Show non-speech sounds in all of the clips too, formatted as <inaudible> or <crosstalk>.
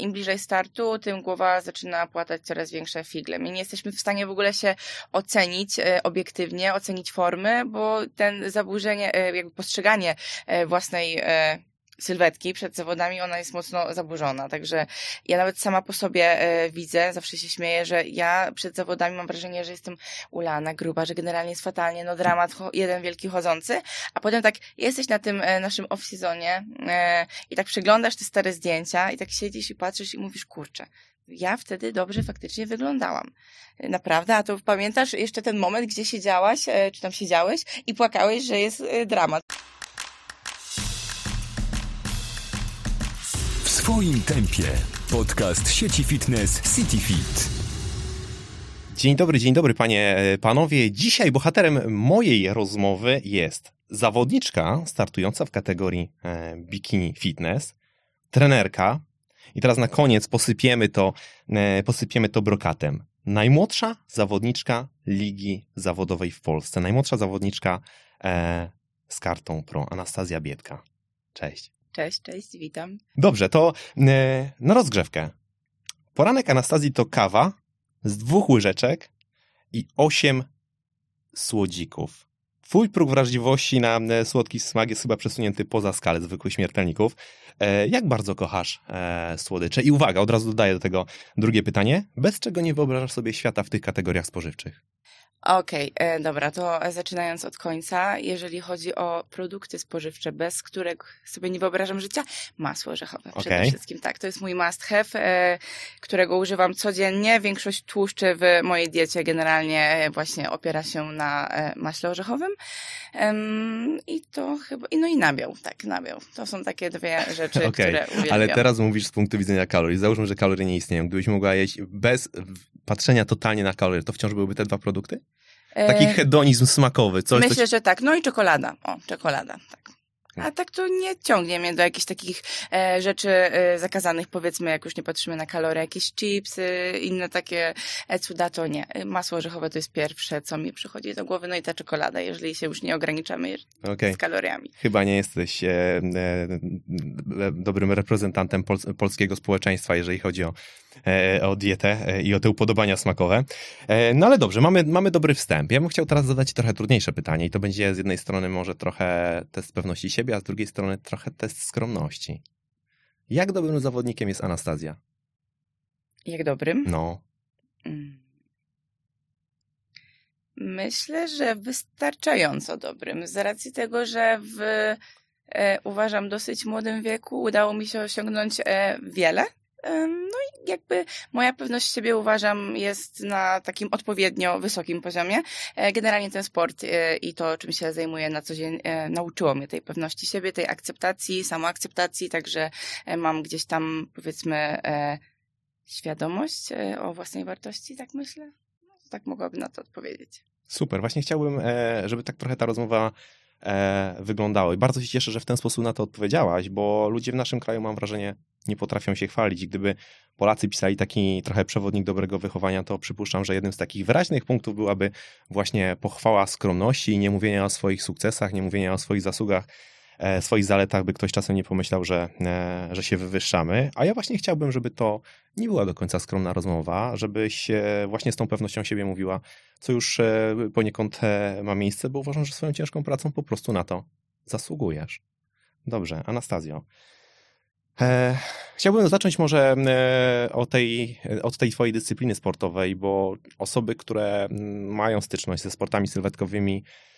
Im bliżej startu, tym głowa zaczyna płatać coraz większe figle. My nie jesteśmy w stanie w ogóle się ocenić e, obiektywnie, ocenić formy, bo ten zaburzenie, e, jakby postrzeganie e, własnej sylwetki przed zawodami, ona jest mocno zaburzona. Także ja nawet sama po sobie e, widzę, zawsze się śmieję, że ja przed zawodami mam wrażenie, że jestem ulana, gruba, że generalnie jest fatalnie, no dramat, jeden wielki chodzący, a potem tak jesteś na tym e, naszym off-seasonie e, i tak przeglądasz te stare zdjęcia i tak siedzisz i patrzysz i mówisz, kurczę, ja wtedy dobrze faktycznie wyglądałam. Naprawdę, a to pamiętasz jeszcze ten moment, gdzie siedziałaś, czy tam siedziałeś i płakałeś, że jest dramat. W swoim tempie. Podcast sieci fitness CityFit. Dzień dobry, dzień dobry panie, panowie. Dzisiaj bohaterem mojej rozmowy jest zawodniczka startująca w kategorii e, bikini fitness, trenerka i teraz na koniec posypiemy to, e, posypiemy to brokatem. Najmłodsza zawodniczka ligi zawodowej w Polsce, najmłodsza zawodniczka e, z kartą pro, Anastazja Biedka. Cześć. Cześć, cześć, witam. Dobrze, to e, na rozgrzewkę. Poranek Anastazji to kawa z dwóch łyżeczek i osiem słodzików. Twój próg wrażliwości na e, słodki smak jest chyba przesunięty poza skalę zwykłych śmiertelników. E, jak bardzo kochasz słodycze? I uwaga, od razu dodaję do tego drugie pytanie. Bez czego nie wyobrażasz sobie świata w tych kategoriach spożywczych? Okej, e, dobra, to zaczynając od końca, jeżeli chodzi o produkty spożywcze, bez których sobie nie wyobrażam życia, masło orzechowe przede Okej. wszystkim. Tak, to jest mój must have, e, którego używam codziennie. Większość tłuszczy w mojej diecie generalnie e, właśnie opiera się na maśle orzechowym. I to chyba, i no i nabiał, tak, nabiał. To są takie dwie <laughs> rzeczy, Okej, które uwielbiam. Ale teraz mówisz z punktu widzenia kalorii. Załóżmy, że kalorie nie istnieją. Gdybyś mogła jeść bez patrzenia totalnie na kalorie, to wciąż byłyby te dwa produkty? Taki E, hedonizm smakowy, coś, Myślę, coś... że tak. No i czekolada. O, czekolada, tak. A tak to nie ciągnie mnie do jakichś takich e, rzeczy e, zakazanych, powiedzmy, jak już nie patrzymy na kalorie, jakieś chipsy, inne takie e, cuda, to nie. E, Masło orzechowe to jest pierwsze, co mi przychodzi do głowy, no i ta czekolada, jeżeli się już nie ograniczamy Okej. z kaloriami. Chyba nie jesteś e, e, dobrym reprezentantem pols polskiego społeczeństwa, jeżeli chodzi o, e, o dietę i o te upodobania smakowe. No ale dobrze, mamy, mamy dobry wstęp. Ja bym chciał teraz zadać trochę trudniejsze pytanie i to będzie z jednej strony może trochę test pewności siebie, a z drugiej strony trochę test skromności. Jak dobrym zawodnikiem jest Anastazja? Jak dobrym? No, Mm. Myślę, że wystarczająco dobrym, z racji tego, że w e, uważam dosyć młodym wieku udało mi się osiągnąć e, wiele. No i jakby moja pewność siebie uważam jest na takim odpowiednio wysokim poziomie. E, Generalnie ten sport e, i to, czym się zajmuję na co dzień, e, nauczyło mnie tej pewności siebie, tej akceptacji, samoakceptacji, także mam gdzieś tam powiedzmy świadomość o własnej wartości, tak myślę. No, tak mogłabym na to odpowiedzieć. super. Właśnie chciałbym, żeby tak trochę ta rozmowa e, wyglądała. I bardzo się cieszę, że w ten sposób na to odpowiedziałaś, bo ludzie w naszym kraju, mam wrażenie, nie potrafią się chwalić. Gdyby Polacy pisali taki trochę przewodnik dobrego wychowania, to przypuszczam, że jednym z takich wyraźnych punktów byłaby właśnie pochwała skromności i nie mówienia o swoich sukcesach, nie mówienia o swoich zasługach, swoich zaletach, by ktoś czasem nie pomyślał, że, e, że się wywyższamy. A ja właśnie chciałbym, żeby to nie była do końca skromna rozmowa, żebyś e, właśnie z tą pewnością siebie mówiła, co już e, poniekąd e, ma miejsce, bo uważam, że swoją ciężką pracą po prostu na to zasługujesz. Dobrze, Anastazjo. E, chciałbym zacząć może e, o tej, od tej twojej dyscypliny sportowej, bo osoby, które mają styczność ze sportami sylwetkowymi, e,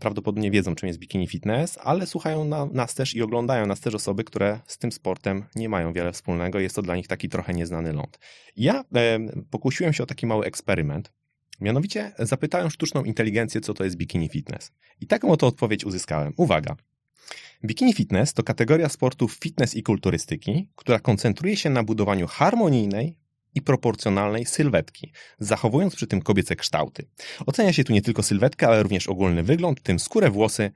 prawdopodobnie wiedzą, czym jest bikini fitness, ale słuchają na, nas też i oglądają nas też osoby, które z tym sportem nie mają wiele wspólnego. Jest to dla nich taki trochę nieznany ląd. Ja e, pokusiłem się o taki mały eksperyment. Mianowicie zapytałem sztuczną inteligencję, co to jest bikini fitness. I taką oto odpowiedź uzyskałem. Uwaga. Bikini fitness to kategoria sportów fitness i kulturystyki, która koncentruje się na budowaniu harmonijnej i proporcjonalnej sylwetki, zachowując przy tym kobiece kształty. Ocenia się tu nie tylko sylwetkę, ale również ogólny wygląd, w tym skórę, włosy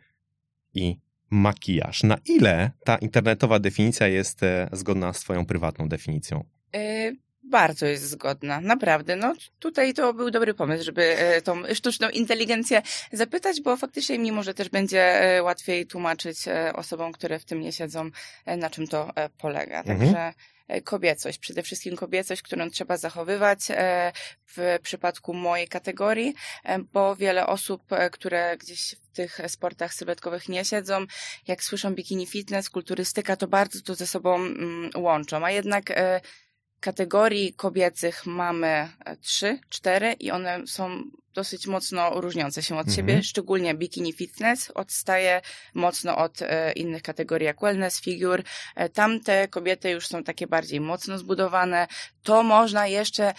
i makijaż. Na ile ta internetowa definicja jest e, zgodna z twoją prywatną definicją? E, Bardzo jest zgodna, naprawdę. No tutaj to był dobry pomysł, żeby e, tą sztuczną inteligencję zapytać, bo faktycznie mimo, że też będzie łatwiej tłumaczyć osobom, które w tym nie siedzą, na czym to polega. Mhm. Także e, kobiecość, przede wszystkim kobiecość, którą trzeba zachowywać e, w przypadku mojej kategorii, e, bo wiele osób, które gdzieś w tych sportach sylwetkowych nie siedzą, jak słyszą bikini fitness, kulturystyka, to bardzo to ze sobą mm, łączą, a jednak kategorii kobiecych mamy trzy, cztery i one są dosyć mocno różniące się od mhm. siebie, szczególnie bikini fitness odstaje mocno od e, innych kategorii jak wellness, figure. E, tamte kobiety już są takie bardziej mocno zbudowane. To można jeszcze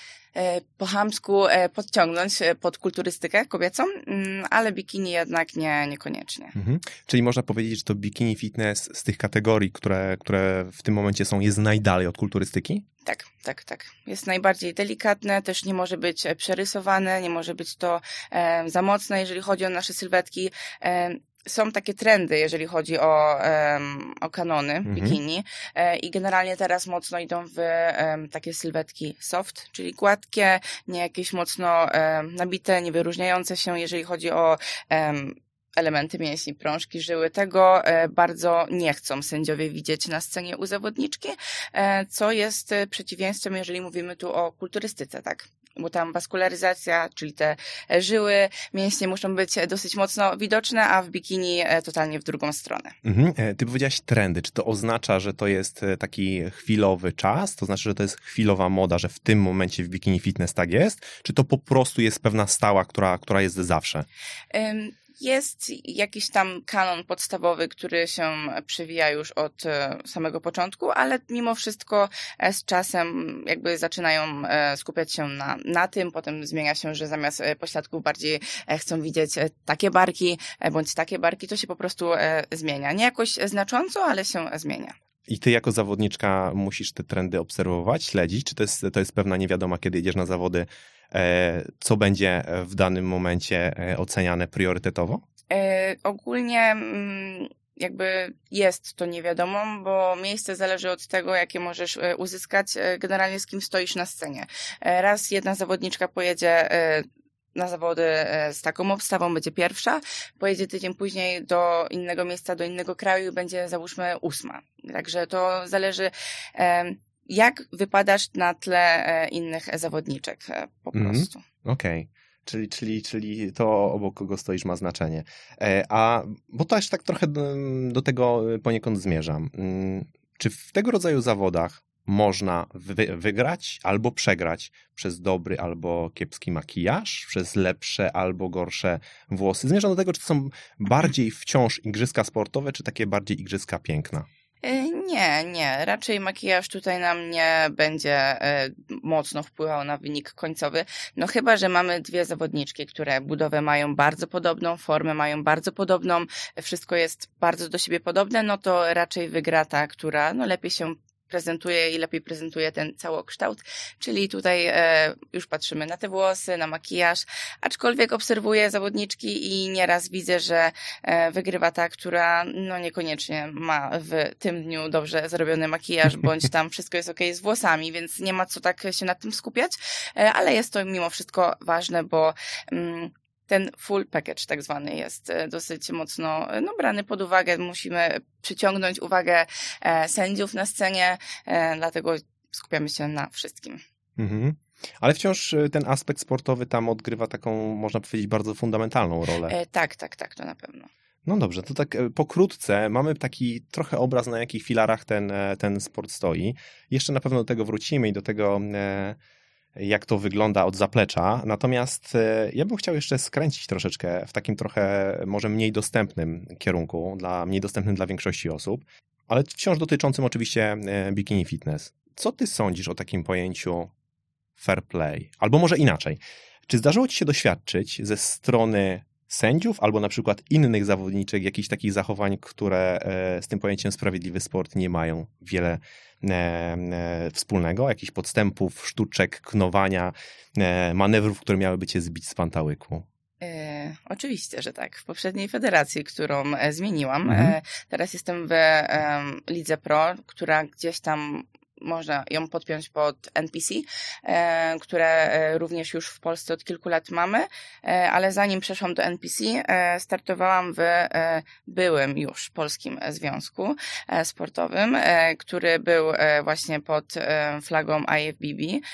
po chamsku e, podciągnąć e, pod kulturystykę kobiecą, mm, ale bikini jednak nie, niekoniecznie. Mhm. Czyli można powiedzieć, że to bikini fitness z tych kategorii, które, które w tym momencie są, jest najdalej od kulturystyki? Tak, tak, tak. Jest najbardziej delikatne, też nie może być przerysowane, nie może być to e, za mocne, jeżeli chodzi o nasze sylwetki. E, są takie trendy, jeżeli chodzi o, um, o kanony mhm. bikini e, i generalnie teraz mocno idą w um, takie sylwetki soft, czyli gładkie, nie jakieś mocno um, nabite, nie wyróżniające się, jeżeli chodzi o elementy mięśni, prążki, żyły. Tego e, bardzo nie chcą sędziowie widzieć na scenie u zawodniczki, e, co jest e, przeciwieństwem, jeżeli mówimy tu o kulturystyce, tak? Bo tam waskularyzacja, czyli te żyły, mięśnie muszą być dosyć mocno widoczne, a w bikini totalnie w drugą stronę. Mhm. Ty powiedziałaś trendy. Czy to oznacza, że to jest taki chwilowy czas? To znaczy, że to jest chwilowa moda, że w tym momencie w bikini fitness tak jest? Czy to po prostu jest pewna stała, która, która jest zawsze? Um, jest jakiś tam kanon podstawowy, który się przewija już od e, samego początku, ale mimo wszystko e, z czasem jakby zaczynają e, skupiać się na, na tym, potem zmienia się, że zamiast pośladków bardziej chcą widzieć takie barki, bądź takie barki, to się po prostu zmienia. Nie jakoś znacząco, ale się zmienia. I ty jako zawodniczka musisz te trendy obserwować, śledzić? Czy to jest, to jest pewna niewiadoma, kiedy jedziesz na zawody, co będzie w danym momencie e, oceniane priorytetowo? E, ogólnie mm, jakby jest to niewiadomą, bo miejsce zależy od tego, jakie możesz uzyskać, generalnie z kim stoisz na scenie. Raz jedna zawodniczka pojedzie na zawody z taką obstawą, będzie pierwsza, pojedzie tydzień później do innego miejsca, do innego kraju i będzie załóżmy ósma. Także to zależy jak wypadasz na tle e, innych zawodniczek e, po mhm. prostu. Mm, Okej. Okay. Czyli, czyli, czyli to obok kogo stoisz ma znaczenie. E, a, bo też tak trochę do, do tego poniekąd zmierzam. Mm, czy w tego rodzaju zawodach można wy, wygrać albo przegrać przez dobry albo kiepski makijaż, przez lepsze albo gorsze włosy? Zmierzam do tego, czy to są bardziej wciąż igrzyska sportowe, czy takie bardziej igrzyska piękna? E, nie, nie. Raczej makijaż tutaj nam nie będzie e, mocno wpływał na wynik końcowy. No chyba, że mamy dwie zawodniczki, które budowę mają bardzo podobną, formę mają bardzo podobną, wszystko jest bardzo do siebie podobne, no to raczej wygra ta, która no lepiej się prezentuje i lepiej prezentuje ten całokształt. Czyli tutaj e, już patrzymy na te włosy, na makijaż, aczkolwiek obserwuję zawodniczki i nieraz widzę, że e, wygrywa ta, która no niekoniecznie ma w tym dniu dobrze zrobiony makijaż, bądź tam <laughs> wszystko jest ok z włosami, więc nie ma co tak się nad tym skupiać, e, ale jest to mimo wszystko ważne, bo mm, ten full package tak zwany jest e, dosyć mocno e, no, brany pod uwagę. Musimy przyciągnąć uwagę e, sędziów na scenie, dlatego skupiamy się na wszystkim. Mhm. Ale wciąż ten aspekt sportowy tam odgrywa taką, można powiedzieć, bardzo fundamentalną rolę. E, tak, tak, tak, to na pewno. No dobrze, to tak pokrótce mamy taki trochę obraz, na jakich filarach ten, ten sport stoi. Jeszcze na pewno do tego wrócimy i do tego, jak to wygląda od zaplecza. Natomiast e, ja bym chciał jeszcze skręcić troszeczkę w takim trochę może mniej dostępnym kierunku, dla, mniej dostępnym dla większości osób, ale wciąż dotyczącym oczywiście e, bikini fitness. Co ty sądzisz o takim pojęciu fair play? Albo może inaczej. Czy zdarzyło ci się doświadczyć ze strony sędziów albo na przykład innych zawodniczek jakichś takich zachowań, które e, z tym pojęciem sprawiedliwy sport nie mają wiele e, e, wspólnego, jakichś podstępów, sztuczek, knowania, manewrów, które miałyby cię zbić z pantałyku? E, oczywiście, że tak. W poprzedniej federacji, którą e, zmieniłam, mhm. e, teraz jestem w Lidze Pro, która gdzieś tam można ją podpiąć pod NPC, e, które e, również już w Polsce od kilku lat mamy, e, ale zanim przeszłam do NPC, startowałam w byłym już polskim związku sportowym, który był właśnie pod flagą IFBB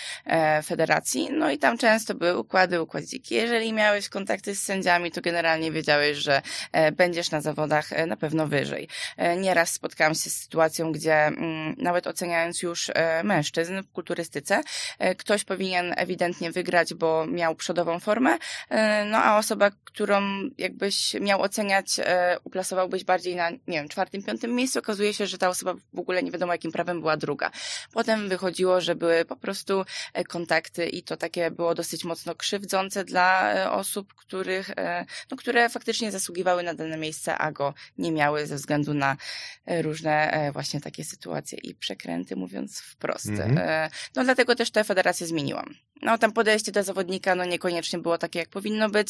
Federacji, no i tam często były układy, układziki. Jeżeli miałeś kontakty z sędziami, to generalnie wiedziałeś, że będziesz na zawodach na pewno wyżej. Nieraz spotkałam się z sytuacją, gdzie mm, nawet oceniając już e, mężczyzn w kulturystyce, e, ktoś powinien ewidentnie wygrać, bo miał przodową formę, e, no a osoba, którą jakbyś miał oceniać, uplasowałbyś bardziej na, nie wiem, czwartym, piątym miejscu, okazuje się, że ta osoba w ogóle nie wiadomo jakim prawem była druga. Potem wychodziło, że były po prostu kontakty i to takie było dosyć mocno krzywdzące dla osób, których, no, które faktycznie zasługiwały na dane miejsce, a go nie miały ze względu na różne właśnie takie sytuacje i przekręty, mówiąc wprost. Mhm. E, No dlatego też tę federację zmieniłam. No tam podejście do zawodnika no niekoniecznie było takie, jak powinno być.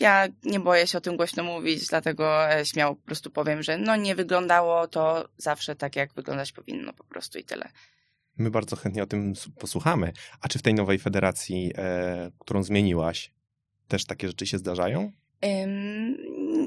Ja nie boję się o tym głośno mówić, dlatego e, śmiało po prostu powiem, że no nie wyglądało to zawsze tak, jak wyglądać powinno po prostu i tyle. My bardzo chętnie o tym posłuchamy. A czy w tej nowej federacji, e, którą zmieniłaś, też takie rzeczy się zdarzają?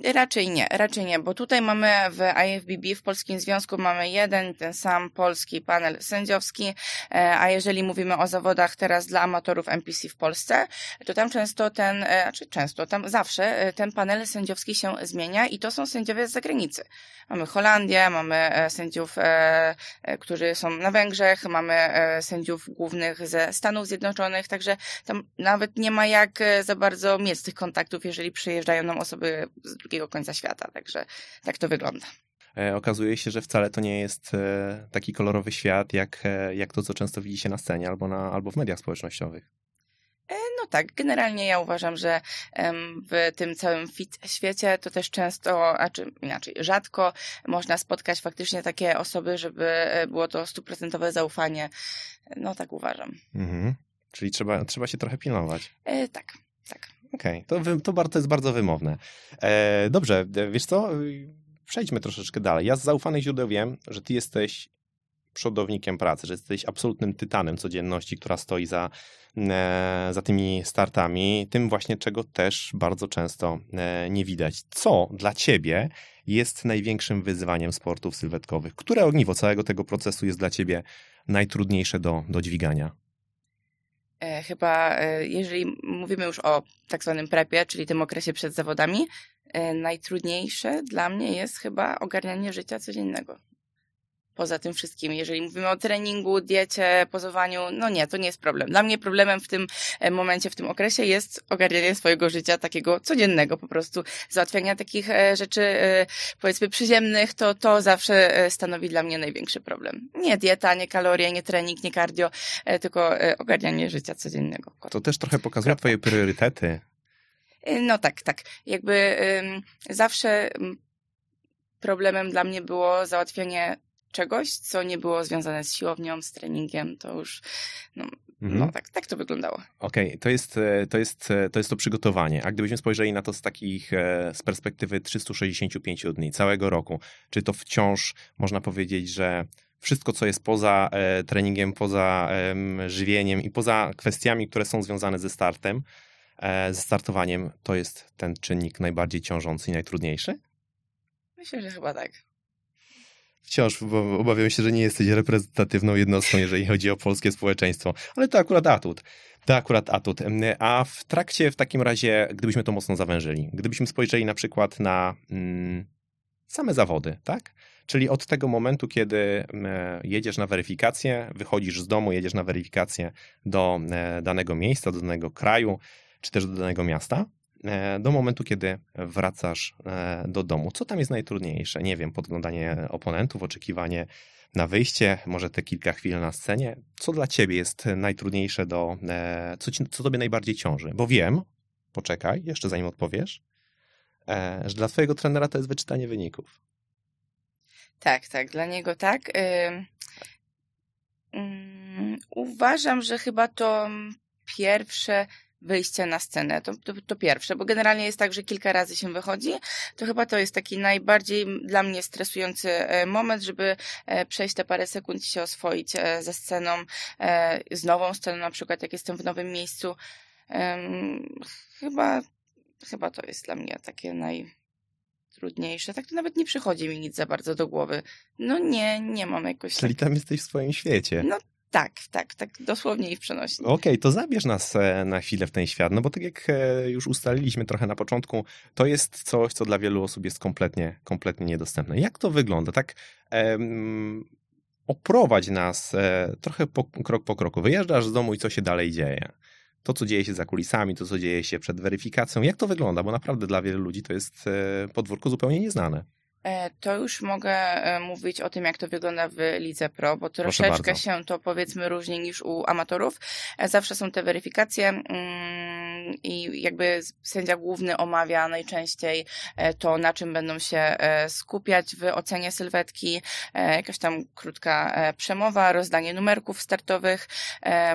Raczej nie, raczej nie, bo tutaj mamy w IFBB, w Polskim Związku mamy jeden, ten sam polski panel sędziowski, e, a jeżeli mówimy o zawodach teraz dla amatorów NPC w Polsce, to tam często ten, e, znaczy często, tam zawsze e, ten panel sędziowski się zmienia i to są sędziowie z zagranicy. Mamy Holandię, mamy sędziów, którzy są na Węgrzech, mamy sędziów głównych ze Stanów Zjednoczonych, także tam nawet nie ma jak za bardzo mieć tych kontaktów, jeżeli przyjeżdżają nam osoby końca świata, także tak to wygląda. E, okazuje się, że wcale to nie jest e, taki kolorowy świat, jak, e, jak to, co często widzi się na scenie albo, na, albo w mediach społecznościowych. No tak, generalnie ja uważam, że w tym całym fit świecie to też często, a czy inaczej, rzadko można spotkać faktycznie takie osoby, żeby było to stuprocentowe zaufanie. No tak uważam. Mhm. Czyli trzeba, trzeba się trochę pilnować. E, tak, tak. Okej, to, wy- to, bar- to jest bardzo wymowne. E, dobrze, e, wiesz co? Y, Przejdźmy troszeczkę dalej. Ja z zaufanych źródeł wiem, że ty jesteś przodownikiem pracy, że jesteś absolutnym tytanem codzienności, która stoi za, e, za tymi startami, tym właśnie, czego też bardzo często e, nie widać. Co dla ciebie jest największym wyzwaniem sportów sylwetkowych? Które ogniwo całego tego procesu jest dla ciebie najtrudniejsze do, do dźwigania? E, Chyba, e, jeżeli mówimy już o tak zwanym prepie, czyli tym okresie przed zawodami, e, najtrudniejsze dla mnie jest chyba ogarnianie życia codziennego. Poza tym wszystkim, jeżeli mówimy o treningu, diecie, pozowaniu, no nie, to nie jest problem. Dla mnie problemem w tym e, momencie, w tym okresie jest ogarnianie swojego życia takiego codziennego, po prostu załatwiania takich e, rzeczy, e, powiedzmy przyziemnych, to to zawsze stanowi dla mnie największy problem. Nie dieta, nie kalorie, nie trening, nie cardio, e, tylko ogarnianie życia codziennego. To też trochę pokazuje twoje priorytety. No tak, tak. Jakby ym, zawsze problemem dla mnie było załatwienie czegoś, co nie było związane z siłownią, z treningiem, to już, no, Mhm. no tak, tak to wyglądało. Okej, to, jest, e, to, jest, e, to jest to przygotowanie. A gdybyśmy spojrzeli na to z takich, e, z perspektywy 365 dni, całego roku, czy to wciąż można powiedzieć, że wszystko, co jest poza treningiem, poza em, żywieniem i poza kwestiami, które są związane ze startem, ze startowaniem, to jest ten czynnik najbardziej ciążący i najtrudniejszy? Myślę, że chyba tak. Wciąż obawiam się, że nie jesteś reprezentatywną jednostką, jeżeli chodzi o polskie społeczeństwo, ale to akurat atut. To akurat atut. A w trakcie, w takim razie, gdybyśmy to mocno zawężyli, gdybyśmy spojrzeli na przykład na mm, same zawody, tak? Czyli od tego momentu, kiedy mm, jedziesz na weryfikację, wychodzisz z domu, jedziesz na weryfikację do e, danego miejsca, do danego kraju, czy też do danego miasta, do momentu, kiedy wracasz e, do domu. Co tam jest najtrudniejsze? Nie wiem, podglądanie oponentów, oczekiwanie na wyjście, może te kilka chwil na scenie. Co dla ciebie jest najtrudniejsze do, e, co, ci, co tobie najbardziej ciąży? Bo wiem, poczekaj, jeszcze zanim odpowiesz, e, że dla twojego trenera to jest wyczytanie wyników. Tak, tak, dla niego tak. Ym, uważam, że chyba to mm, pierwsze wyjście na scenę. To, to, to pierwsze, bo generalnie jest tak, że kilka razy się wychodzi. To chyba to jest taki najbardziej dla mnie stresujący e, moment, żeby e, przejść te parę sekund i się oswoić e, ze sceną, z nową sceną, na przykład jak jestem w nowym miejscu. Chyba, chyba to jest dla mnie takie najtrudniejsze. Tak to nawet nie przychodzi mi nic za bardzo do głowy. No nie, nie mam jakoś... Czyli tak... tam jesteś w swoim świecie. No tak, tak, tak dosłownie i w przenośni. Okej, okay, to zabierz nas e, na chwilę w ten świat, no bo tak jak e, już ustaliliśmy trochę na początku, to jest coś, co dla wielu osób jest kompletnie, kompletnie niedostępne. Jak to wygląda? Tak um, oprowadź nas e, trochę po, krok po kroku. Wyjeżdżasz z domu i co się dalej dzieje? To, co dzieje się za kulisami, to, co dzieje się przed weryfikacją. Jak to wygląda? Bo naprawdę dla wielu ludzi to jest podwórko zupełnie nieznane. E, to już mogę e, mówić o tym, jak to wygląda w Lidze Pro, bo troszeczkę się to powiedzmy różni niż u amatorów. E, zawsze są te weryfikacje mm, i jakby sędzia główny omawia najczęściej to, na czym będą się skupiać w ocenie sylwetki, jakaś tam krótka przemowa, rozdanie numerków startowych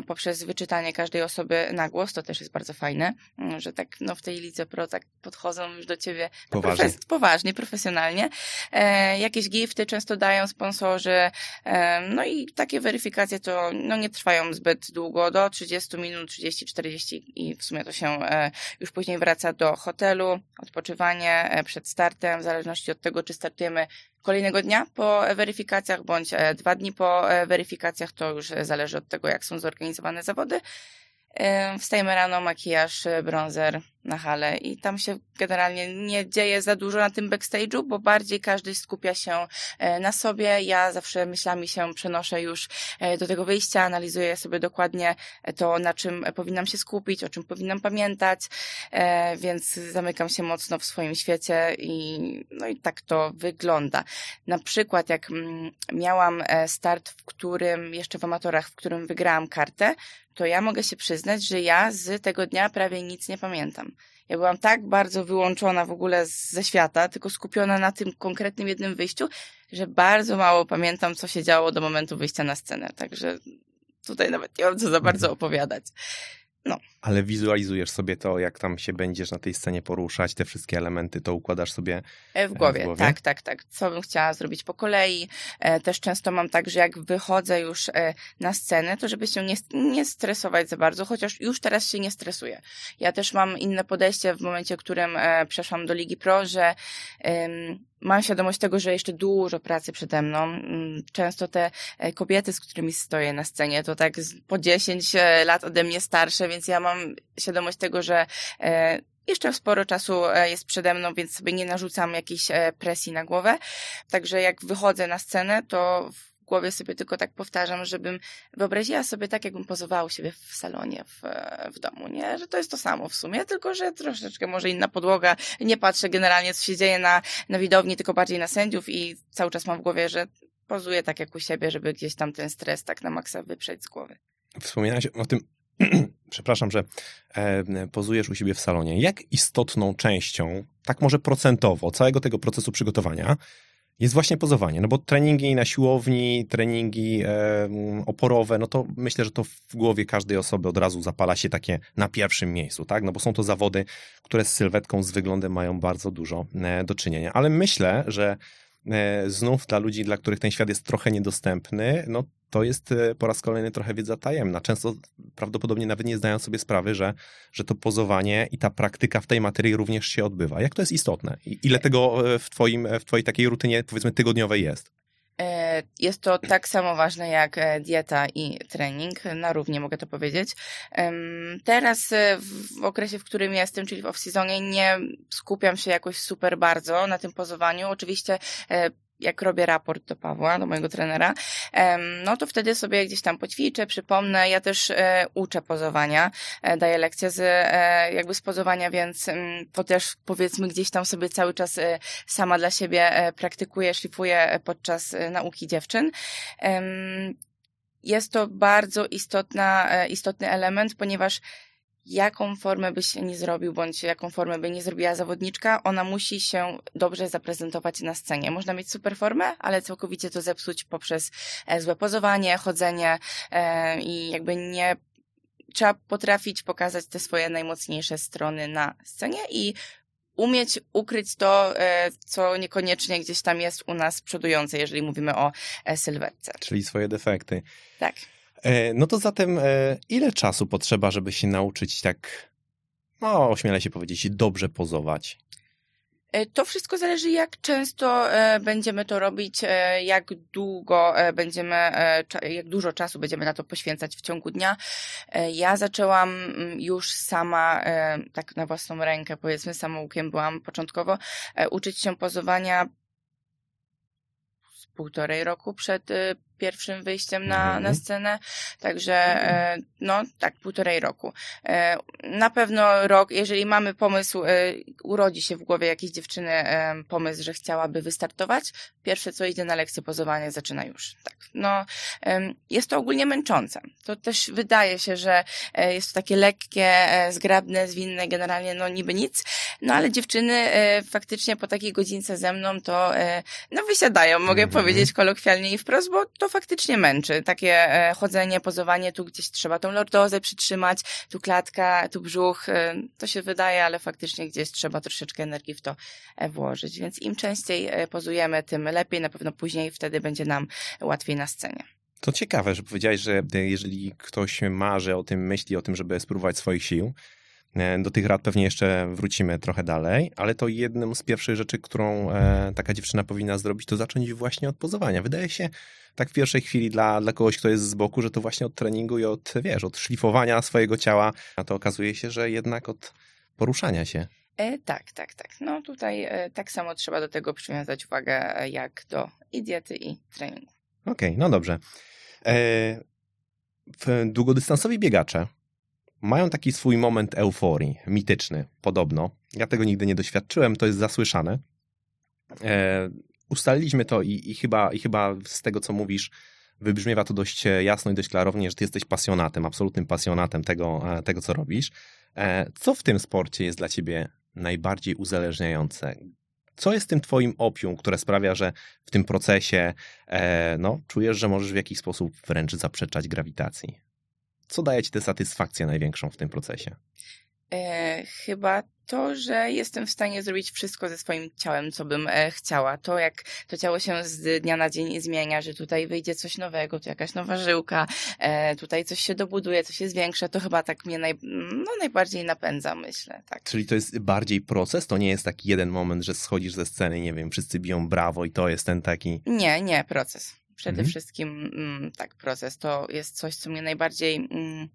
poprzez wyczytanie każdej osoby na głos, to też jest bardzo fajne, mm, że tak no w tej Lidze Pro tak podchodzą już do ciebie poważnie, profes poważnie profesjonalnie. E, jakieś gifty często dają sponsorzy, e, no i takie weryfikacje to no, nie trwają zbyt długo, do 30 minut, 30-40 i w sumie to się e, już później wraca do hotelu, odpoczywanie przed startem, w zależności od tego, czy startujemy kolejnego dnia po weryfikacjach, bądź dwa dni po weryfikacjach, to już zależy od tego, jak są zorganizowane zawody. Wstajemy rano, makijaż, bronzer na halę i tam się generalnie nie dzieje za dużo na tym backstage'u, bo bardziej każdy skupia się e, na sobie. Ja zawsze myślami się przenoszę już e, do tego wyjścia, analizuję sobie dokładnie to, na czym powinnam się skupić, o czym powinnam pamiętać, e, więc zamykam się mocno w swoim świecie i no i tak to wygląda. Na przykład jak mm, miałam start, w którym, jeszcze w amatorach, w którym wygrałam kartę, to ja mogę się przyznać, że ja z tego dnia prawie nic nie pamiętam. Ja byłam tak bardzo wyłączona w ogóle ze świata, tylko skupiona na tym konkretnym jednym wyjściu, że bardzo mało pamiętam, co się działo do momentu wyjścia na scenę. Także tutaj nawet nie mam co za bardzo opowiadać. No. Ale wizualizujesz sobie to, jak tam się będziesz na tej scenie poruszać, te wszystkie elementy, to układasz sobie e, w głowie. W głowie? Tak, tak, tak. Co bym chciała zrobić po kolei. E, też często mam tak, że jak wychodzę już e, na scenę, to żeby się nie, nie stresować za bardzo, chociaż już teraz się nie stresuję. Ja też mam inne podejście w momencie, w którym przeszłam do Ligi Pro, że mam świadomość tego, że jeszcze dużo pracy przede mną. Mm, często te e, kobiety, z którymi stoję na scenie, to tak po 10 e, lat ode mnie starsze, więc ja mam świadomość tego, że e, jeszcze sporo czasu jest przede mną, więc sobie nie narzucam jakiejś presji na głowę. Także jak wychodzę na scenę, to głowie sobie tylko tak powtarzam, żebym wyobraziła sobie tak, jakbym pozowała u siebie w salonie, w, w domu, nie? Że to jest to samo w sumie, tylko że troszeczkę może inna podłoga. Nie patrzę generalnie, co się dzieje na, na widowni, tylko bardziej na sędziów i cały czas mam w głowie, że pozuję tak jak u siebie, żeby gdzieś tam ten stres tak na maksa wyprzeć z głowy. Wspomniałaś o tym, <clears throat> przepraszam, że e, pozujesz u siebie w salonie. Jak istotną częścią, tak może procentowo, całego tego procesu przygotowania jest właśnie pozowanie. No bo treningi na siłowni, treningi e, oporowe, no to myślę, że to w głowie każdej osoby od razu zapala się takie na pierwszym miejscu, tak? No bo są to zawody, które z sylwetką, z wyglądem mają bardzo dużo e, do czynienia. Ale myślę, że znów dla ludzi, dla których ten świat jest trochę niedostępny, no to jest e, po raz kolejny trochę wiedza tajemna. Często prawdopodobnie nawet nie zdają sobie sprawy, że, że to pozowanie i ta praktyka w tej materii również się odbywa. Jak to jest istotne? Ile tego e, w, twoim, w twojej takiej rutynie, powiedzmy, tygodniowej jest? E, jest to tak samo ważne jak dieta i trening, na równie mogę to powiedzieć. Teraz w okresie, w którym jestem, czyli w off-seasonie, nie skupiam się jakoś super bardzo na tym pozowaniu. Oczywiście jak robię raport do Pawła, do mojego trenera, no to wtedy sobie gdzieś tam poćwiczę, przypomnę. Ja też e, uczę pozowania, e, daję lekcje z, e, jakby z pozowania, więc to też powiedzmy gdzieś tam sobie cały czas sama dla siebie praktykuję, szlifuję podczas nauki dziewczyn. Jest to bardzo istotna, istotny element, ponieważ jaką formę byś nie zrobił, bądź jaką formę by nie zrobiła zawodniczka, ona musi się dobrze zaprezentować na scenie. Można mieć super formę, ale całkowicie to zepsuć poprzez e, złe pozowanie, chodzenie e, i jakby nie trzeba potrafić pokazać te swoje najmocniejsze strony na scenie i umieć ukryć to, e, co niekoniecznie gdzieś tam jest u nas przodujące, jeżeli mówimy o sylwetce. Czyli swoje defekty. Tak. E, no to zatem, e, ile czasu potrzeba, żeby się nauczyć tak, no, ośmielę się powiedzieć, dobrze pozować? E, To wszystko zależy, jak często będziemy to robić, jak długo będziemy, jak dużo czasu będziemy na to poświęcać w ciągu dnia. Ja zaczęłam mm, już sama, tak na własną rękę, powiedzmy, samoukiem byłam początkowo, uczyć się pozowania półtorej roku przed e, pierwszym wyjściem na, Mhm. na scenę. Także, e, no tak, półtorej roku. E, Na pewno rok, jeżeli mamy pomysł, e, urodzi się w głowie jakiejś dziewczyny pomysł, że chciałaby wystartować, pierwsze co idzie na lekcję pozowania zaczyna już. Tak. No, jest to ogólnie męczące. To też wydaje się, że jest to takie lekkie, zgrabne, zwinne, generalnie no niby nic, no ale dziewczyny faktycznie po takiej godzince ze mną to no wysiadają, mogę Mhm. powiedzieć kolokwialnie i wprost, bo to faktycznie męczy. Takie e, chodzenie, pozowanie, tu gdzieś trzeba tą lordozę przytrzymać, tu klatka, tu brzuch, e, to się wydaje, ale faktycznie gdzieś trzeba troszeczkę energii w to e, włożyć. Więc im częściej pozujemy, tym lepiej, na pewno później wtedy będzie nam łatwiej na scenie. To ciekawe, że powiedziałeś, że jeżeli ktoś marzy o tym, myśli o tym, żeby spróbować swoich sił, do tych rad pewnie jeszcze wrócimy trochę dalej, ale to jedną z pierwszych rzeczy, którą e, taka dziewczyna powinna zrobić, to zacząć właśnie od pozowania. Wydaje się tak w pierwszej chwili dla, dla kogoś, kto jest z boku, że to właśnie od treningu i od, wiesz, od szlifowania swojego ciała, a to okazuje się, że jednak od poruszania się. E, tak, tak, tak. No tutaj e, tak samo trzeba do tego przywiązać uwagę e, jak do i diety i treningu. Okej, no dobrze. E, długodystansowi biegacze mają taki swój moment euforii, mityczny, podobno. Ja tego nigdy nie doświadczyłem, to jest zasłyszane. E, ustaliliśmy to i, i, chyba, i chyba z tego, co mówisz, wybrzmiewa to dość e, jasno i dość klarownie, że ty jesteś pasjonatem, absolutnym pasjonatem tego, e, tego co robisz. E, co w tym sporcie jest dla ciebie najbardziej uzależniające? Co jest tym twoim opium, które sprawia, że w tym procesie e, no, czujesz, że możesz w jakiś sposób wręcz zaprzeczać grawitacji? Co daje ci tę satysfakcję największą w tym procesie? E, chyba to, że jestem w stanie zrobić wszystko ze swoim ciałem, co bym e, chciała. To, jak to ciało się z dnia na dzień zmienia, że tutaj wyjdzie coś nowego, tu jakaś nowa żyłka, e, tutaj coś się dobuduje, coś się zwiększa, to chyba tak mnie naj, no, najbardziej napędza, myślę. Tak. Czyli to jest bardziej proces, to nie jest taki jeden moment, że schodzisz ze sceny, nie wiem, wszyscy biją brawo i to jest ten taki... Nie, nie, proces. Przede Mhm. wszystkim mm, tak, proces to jest coś, co mnie najbardziej mm,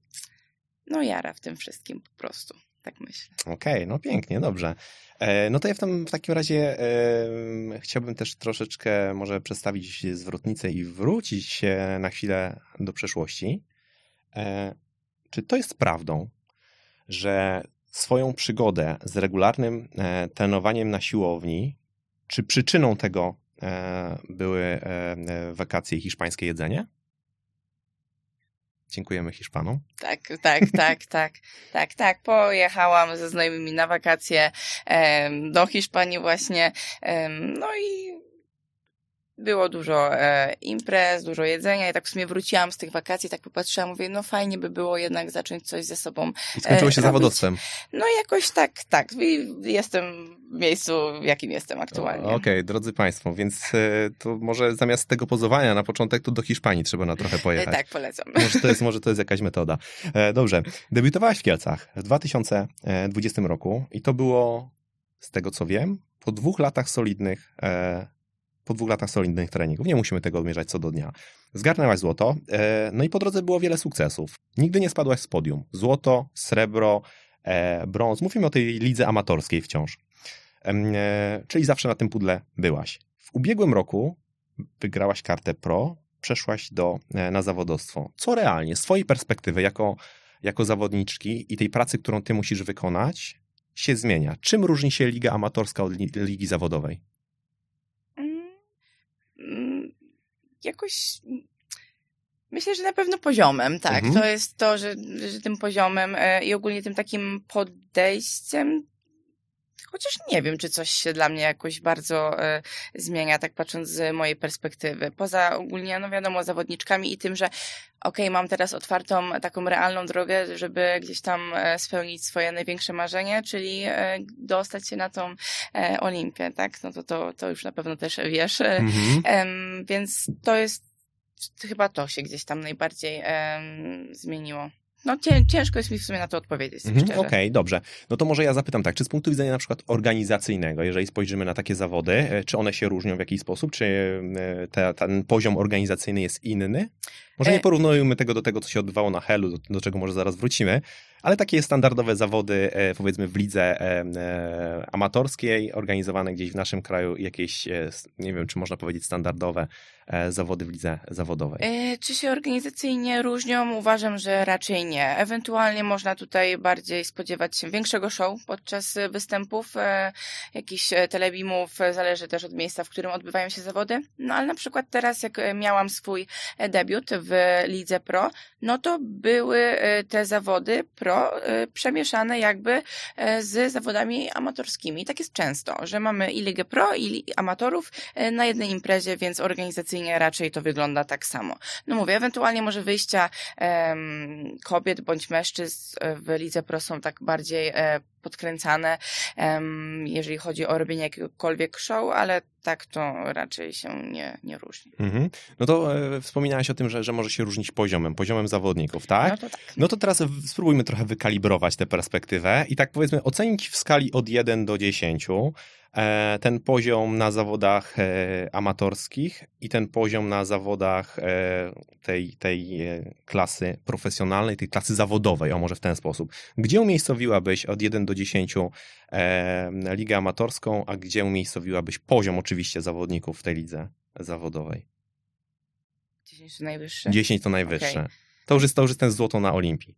no jara w tym wszystkim po prostu. Tak myślę. Okej, no pięknie, dobrze. E, no to ja w, tym, w takim razie e, chciałbym też troszeczkę może przedstawić zwrotnicę i wrócić się na chwilę do przeszłości. E, czy to jest prawdą, że swoją przygodę z regularnym e, trenowaniem na siłowni, czy przyczyną tego były e, e, wakacje i hiszpańskie jedzenie? Dziękujemy Hiszpanom. Tak, tak, tak, <laughs> tak, tak, tak. Pojechałam ze znajomymi na wakacje do Hiszpanii właśnie. no i było dużo e, imprez, dużo jedzenia i tak w sumie wróciłam z tych wakacji, tak popatrzyłam, mówię, no fajnie by było jednak zacząć coś ze sobą. I skończyło E, się robić- zawodowstwem. No jakoś tak, tak. I jestem w miejscu, w jakim jestem aktualnie. Okej, drodzy Państwo, więc e, to może zamiast tego pozowania na początek, to do Hiszpanii trzeba na trochę E, pojechać. tak, polecam. Może to, jest, może to jest jakaś metoda. E, dobrze, debiutowałaś w Kielcach w 2020 roku i to było, z tego co wiem, po dwóch latach solidnych, e, po dwóch latach solidnych treningów. Nie musimy tego odmierzać co do dnia. Zgarnęłaś złoto, e, no i po drodze było wiele sukcesów. Nigdy nie spadłaś z podium. Złoto, srebro, e, brąz. Mówimy o tej lidze amatorskiej wciąż. E, czyli zawsze na tym pudle byłaś. W ubiegłym roku wygrałaś kartę pro, przeszłaś do, na zawodowstwo. Co realnie, z twojej perspektywy, jako, jako zawodniczki i tej pracy, którą ty musisz wykonać, się zmienia? Czym różni się liga amatorska od li, ligi zawodowej? Mm, mm, jakoś myślę, że na pewno poziomem, tak. Mhm. To jest to, że, że tym poziomem e, i ogólnie tym takim podejściem Chociaż nie wiem, czy coś się dla mnie jakoś bardzo e, zmienia, tak patrząc z mojej perspektywy. Poza ogólnie, no wiadomo, zawodniczkami i tym, że okej, okay, mam teraz otwartą taką realną drogę, żeby gdzieś tam e, spełnić swoje największe marzenie, czyli e, dostać się na tą e, Olimpię, tak? No to, to, to już na pewno też wiesz. Mhm. Więc to jest, chyba to się gdzieś tam najbardziej zmieniło. No ciężko jest mi w sumie na to odpowiedzieć. Mhm, Okej, okay, dobrze. No to może ja zapytam tak, czy z punktu widzenia na przykład organizacyjnego, jeżeli spojrzymy na takie zawody, e, czy one się różnią w jakiś sposób, czy te, ten poziom organizacyjny jest inny? Może nie e, porównujmy tego do tego, co się odbywało na Helu, do, do czego może zaraz wrócimy, ale takie standardowe zawody, e, powiedzmy w lidze e, amatorskiej, organizowane gdzieś w naszym kraju, jakieś, nie wiem, czy można powiedzieć standardowe zawody w lidze zawodowej. Czy się organizacyjnie różnią? Uważam, że raczej nie. Ewentualnie można tutaj bardziej spodziewać się większego show podczas występów, jakichś telebimów, zależy też od miejsca, w którym odbywają się zawody. No ale na przykład teraz, jak miałam swój debiut w Lidze Pro, no to były e, te zawody pro e, przemieszane jakby e, z zawodami amatorskimi. Tak jest często, że mamy i Ligę Pro, i amatorów na jednej imprezie, więc organizacyjnie raczej to wygląda tak samo. No mówię, ewentualnie może wyjścia kobiet bądź mężczyzn w Lidze Pro są tak bardziej podkręcane, jeżeli chodzi o robienie jakiegokolwiek show, ale tak to raczej się nie, nie różni. Mhm. No to e, wspominałaś o tym, że, że może się różnić poziomem, poziomem zawodników, tak? No to tak. No to teraz spróbujmy trochę wykalibrować tę perspektywę i tak powiedzmy ocenić w skali od 1 do 10 E, ten poziom na zawodach e, amatorskich i ten poziom na zawodach e, tej, tej klasy profesjonalnej, tej klasy zawodowej, o może w ten sposób. Gdzie umiejscowiłabyś od 1 do 10 ligę amatorską, a gdzie umiejscowiłabyś poziom oczywiście zawodników w tej lidze zawodowej? 10 to najwyższe. 10 to najwyższe. Okay. To, już jest, to już jest ten złoto na Olimpii.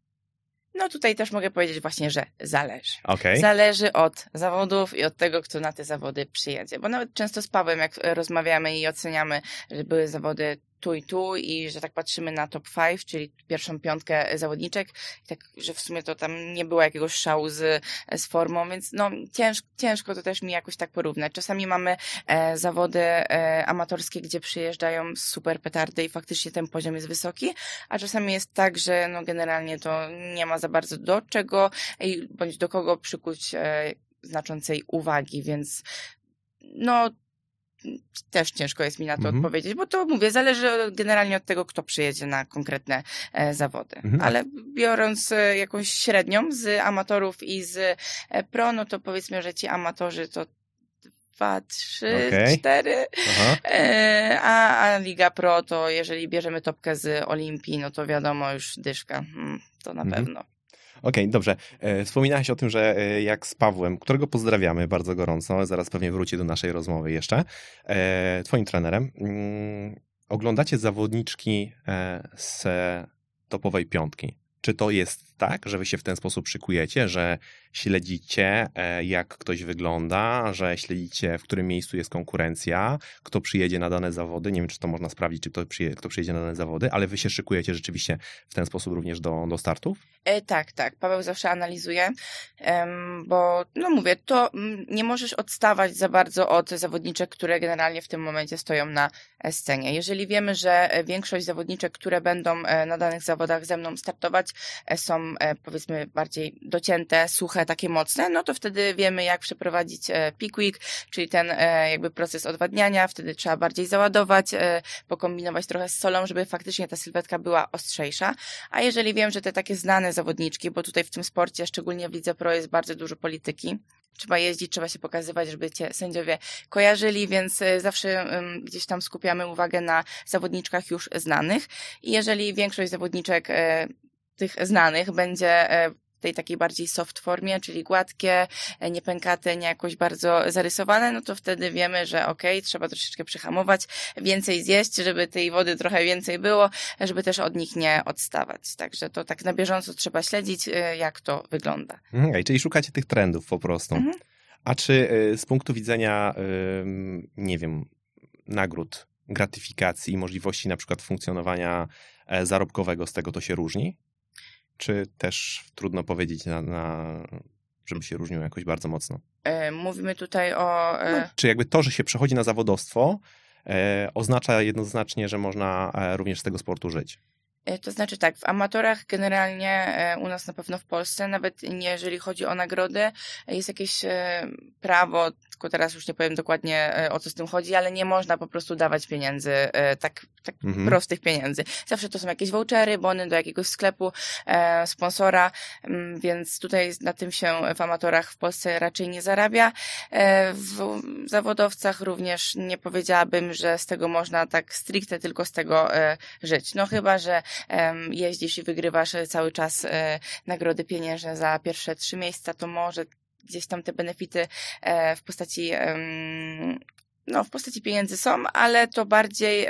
No tutaj też mogę powiedzieć właśnie, że zależy. Okay. Zależy od zawodów i od tego, kto na te zawody przyjedzie. Bo nawet często z Pawłem, jak rozmawiamy i oceniamy, że były zawody tu i tu i że tak patrzymy na top 5, czyli pierwszą piątkę zawodniczek tak, że w sumie to tam nie było jakiegoś szału z, z formą, więc no ciężko, ciężko to też mi jakoś tak porównać. Czasami mamy e, zawody e, amatorskie, gdzie przyjeżdżają super petardy i faktycznie ten poziom jest wysoki, a czasami jest tak, że no generalnie to nie ma za bardzo do czego bądź do kogo przykuć e, znaczącej uwagi, więc no też ciężko jest mi na to mhm. odpowiedzieć, bo to mówię, zależy generalnie od tego, kto przyjedzie na konkretne e, zawody. Mhm. Ale biorąc e, jakąś średnią z amatorów i z e, pro, no to powiedzmy, że ci amatorzy to dwa, trzy, okay. cztery, a, a Liga Pro to jeżeli bierzemy topkę z Olimpii, no to wiadomo już dyszka, hmm, to na mhm. pewno. Okej, okay, dobrze. E, wspominałeś o tym, że e, jak z Pawłem, którego pozdrawiamy bardzo gorąco, zaraz pewnie wróci do naszej rozmowy jeszcze, e, twoim trenerem, mm, oglądacie zawodniczki z topowej piątki. Czy to jest tak, że wy się w ten sposób szykujecie, że śledzicie, e, jak ktoś wygląda, że śledzicie, w którym miejscu jest konkurencja, kto przyjedzie na dane zawody. Nie wiem, czy to można sprawdzić, czy kto, kto przyjedzie na dane zawody, ale wy się szykujecie rzeczywiście w ten sposób również do, do startów? E, tak, tak. Paweł zawsze analizuje, bo, no mówię, to um, nie możesz odstawać za bardzo od zawodniczek, które generalnie w tym momencie stoją na e, scenie. Jeżeli wiemy, że większość zawodniczek, które będą na danych zawodach ze mną startować, są powiedzmy bardziej docięte, suche, takie mocne, no to wtedy wiemy, jak przeprowadzić e, pick czyli ten e, jakby proces odwadniania, wtedy trzeba bardziej załadować, e, pokombinować trochę z solą, żeby faktycznie ta sylwetka była ostrzejsza. A jeżeli wiem, że te takie znane zawodniczki, bo tutaj w tym sporcie, szczególnie w Lidze Pro jest bardzo dużo polityki, trzeba jeździć, trzeba się pokazywać, żeby cię sędziowie kojarzyli, więc zawsze gdzieś tam skupiamy uwagę na zawodniczkach już znanych. I jeżeli większość zawodniczek tych znanych będzie tej takiej bardziej soft formie, czyli gładkie, e, nie pękate, nie jakoś bardzo zarysowane, no to wtedy wiemy, że okej, okay, trzeba troszeczkę przyhamować, więcej zjeść, żeby tej wody trochę więcej było, żeby też od nich nie odstawać. Także to tak na bieżąco trzeba śledzić, e, jak to wygląda. Mhm, okay, czyli szukacie tych trendów po prostu. Mhm. A czy e, z punktu widzenia, nie wiem, nagród, gratyfikacji, możliwości na przykład funkcjonowania zarobkowego z tego to się różni? Czy też trudno powiedzieć na, na żeby się różniło jakoś bardzo mocno? E, mówimy tutaj o... E... No, czy jakby to, że się przechodzi na zawodowstwo, e, oznacza jednoznacznie, że można również z tego sportu żyć? E, to znaczy tak, w amatorach generalnie e, u nas na pewno w Polsce, nawet nie jeżeli chodzi o nagrody, jest jakieś e, prawo, tylko teraz już nie powiem dokładnie o co z tym chodzi, ale nie można po prostu dawać pieniędzy, tak, tak mhm. prostych pieniędzy. Zawsze to są jakieś vouchery, bony do jakiegoś sklepu, sponsora, mm, więc tutaj na tym się w amatorach w Polsce raczej nie zarabia. W zawodowcach również nie powiedziałabym, że z tego można tak stricte tylko z tego żyć. No chyba, że jeździsz i wygrywasz e, cały czas e, nagrody pieniężne za pierwsze trzy miejsca, to może gdzieś tam te benefity e, w postaci no, w postaci pieniędzy są, ale to bardziej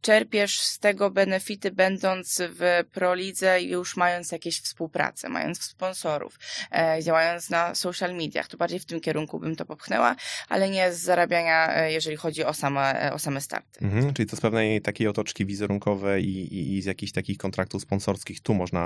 czerpiesz z tego benefity będąc w prolidze i już mając jakieś współpracę, mając sponsorów, e, działając na social mediach. To bardziej w tym kierunku bym to popchnęła, ale nie z zarabiania, e, jeżeli chodzi o same, e, o same starty. Mhm, czyli to z pewnej takiej otoczki wizerunkowej i, i, i z jakichś takich kontraktów sponsorskich tu można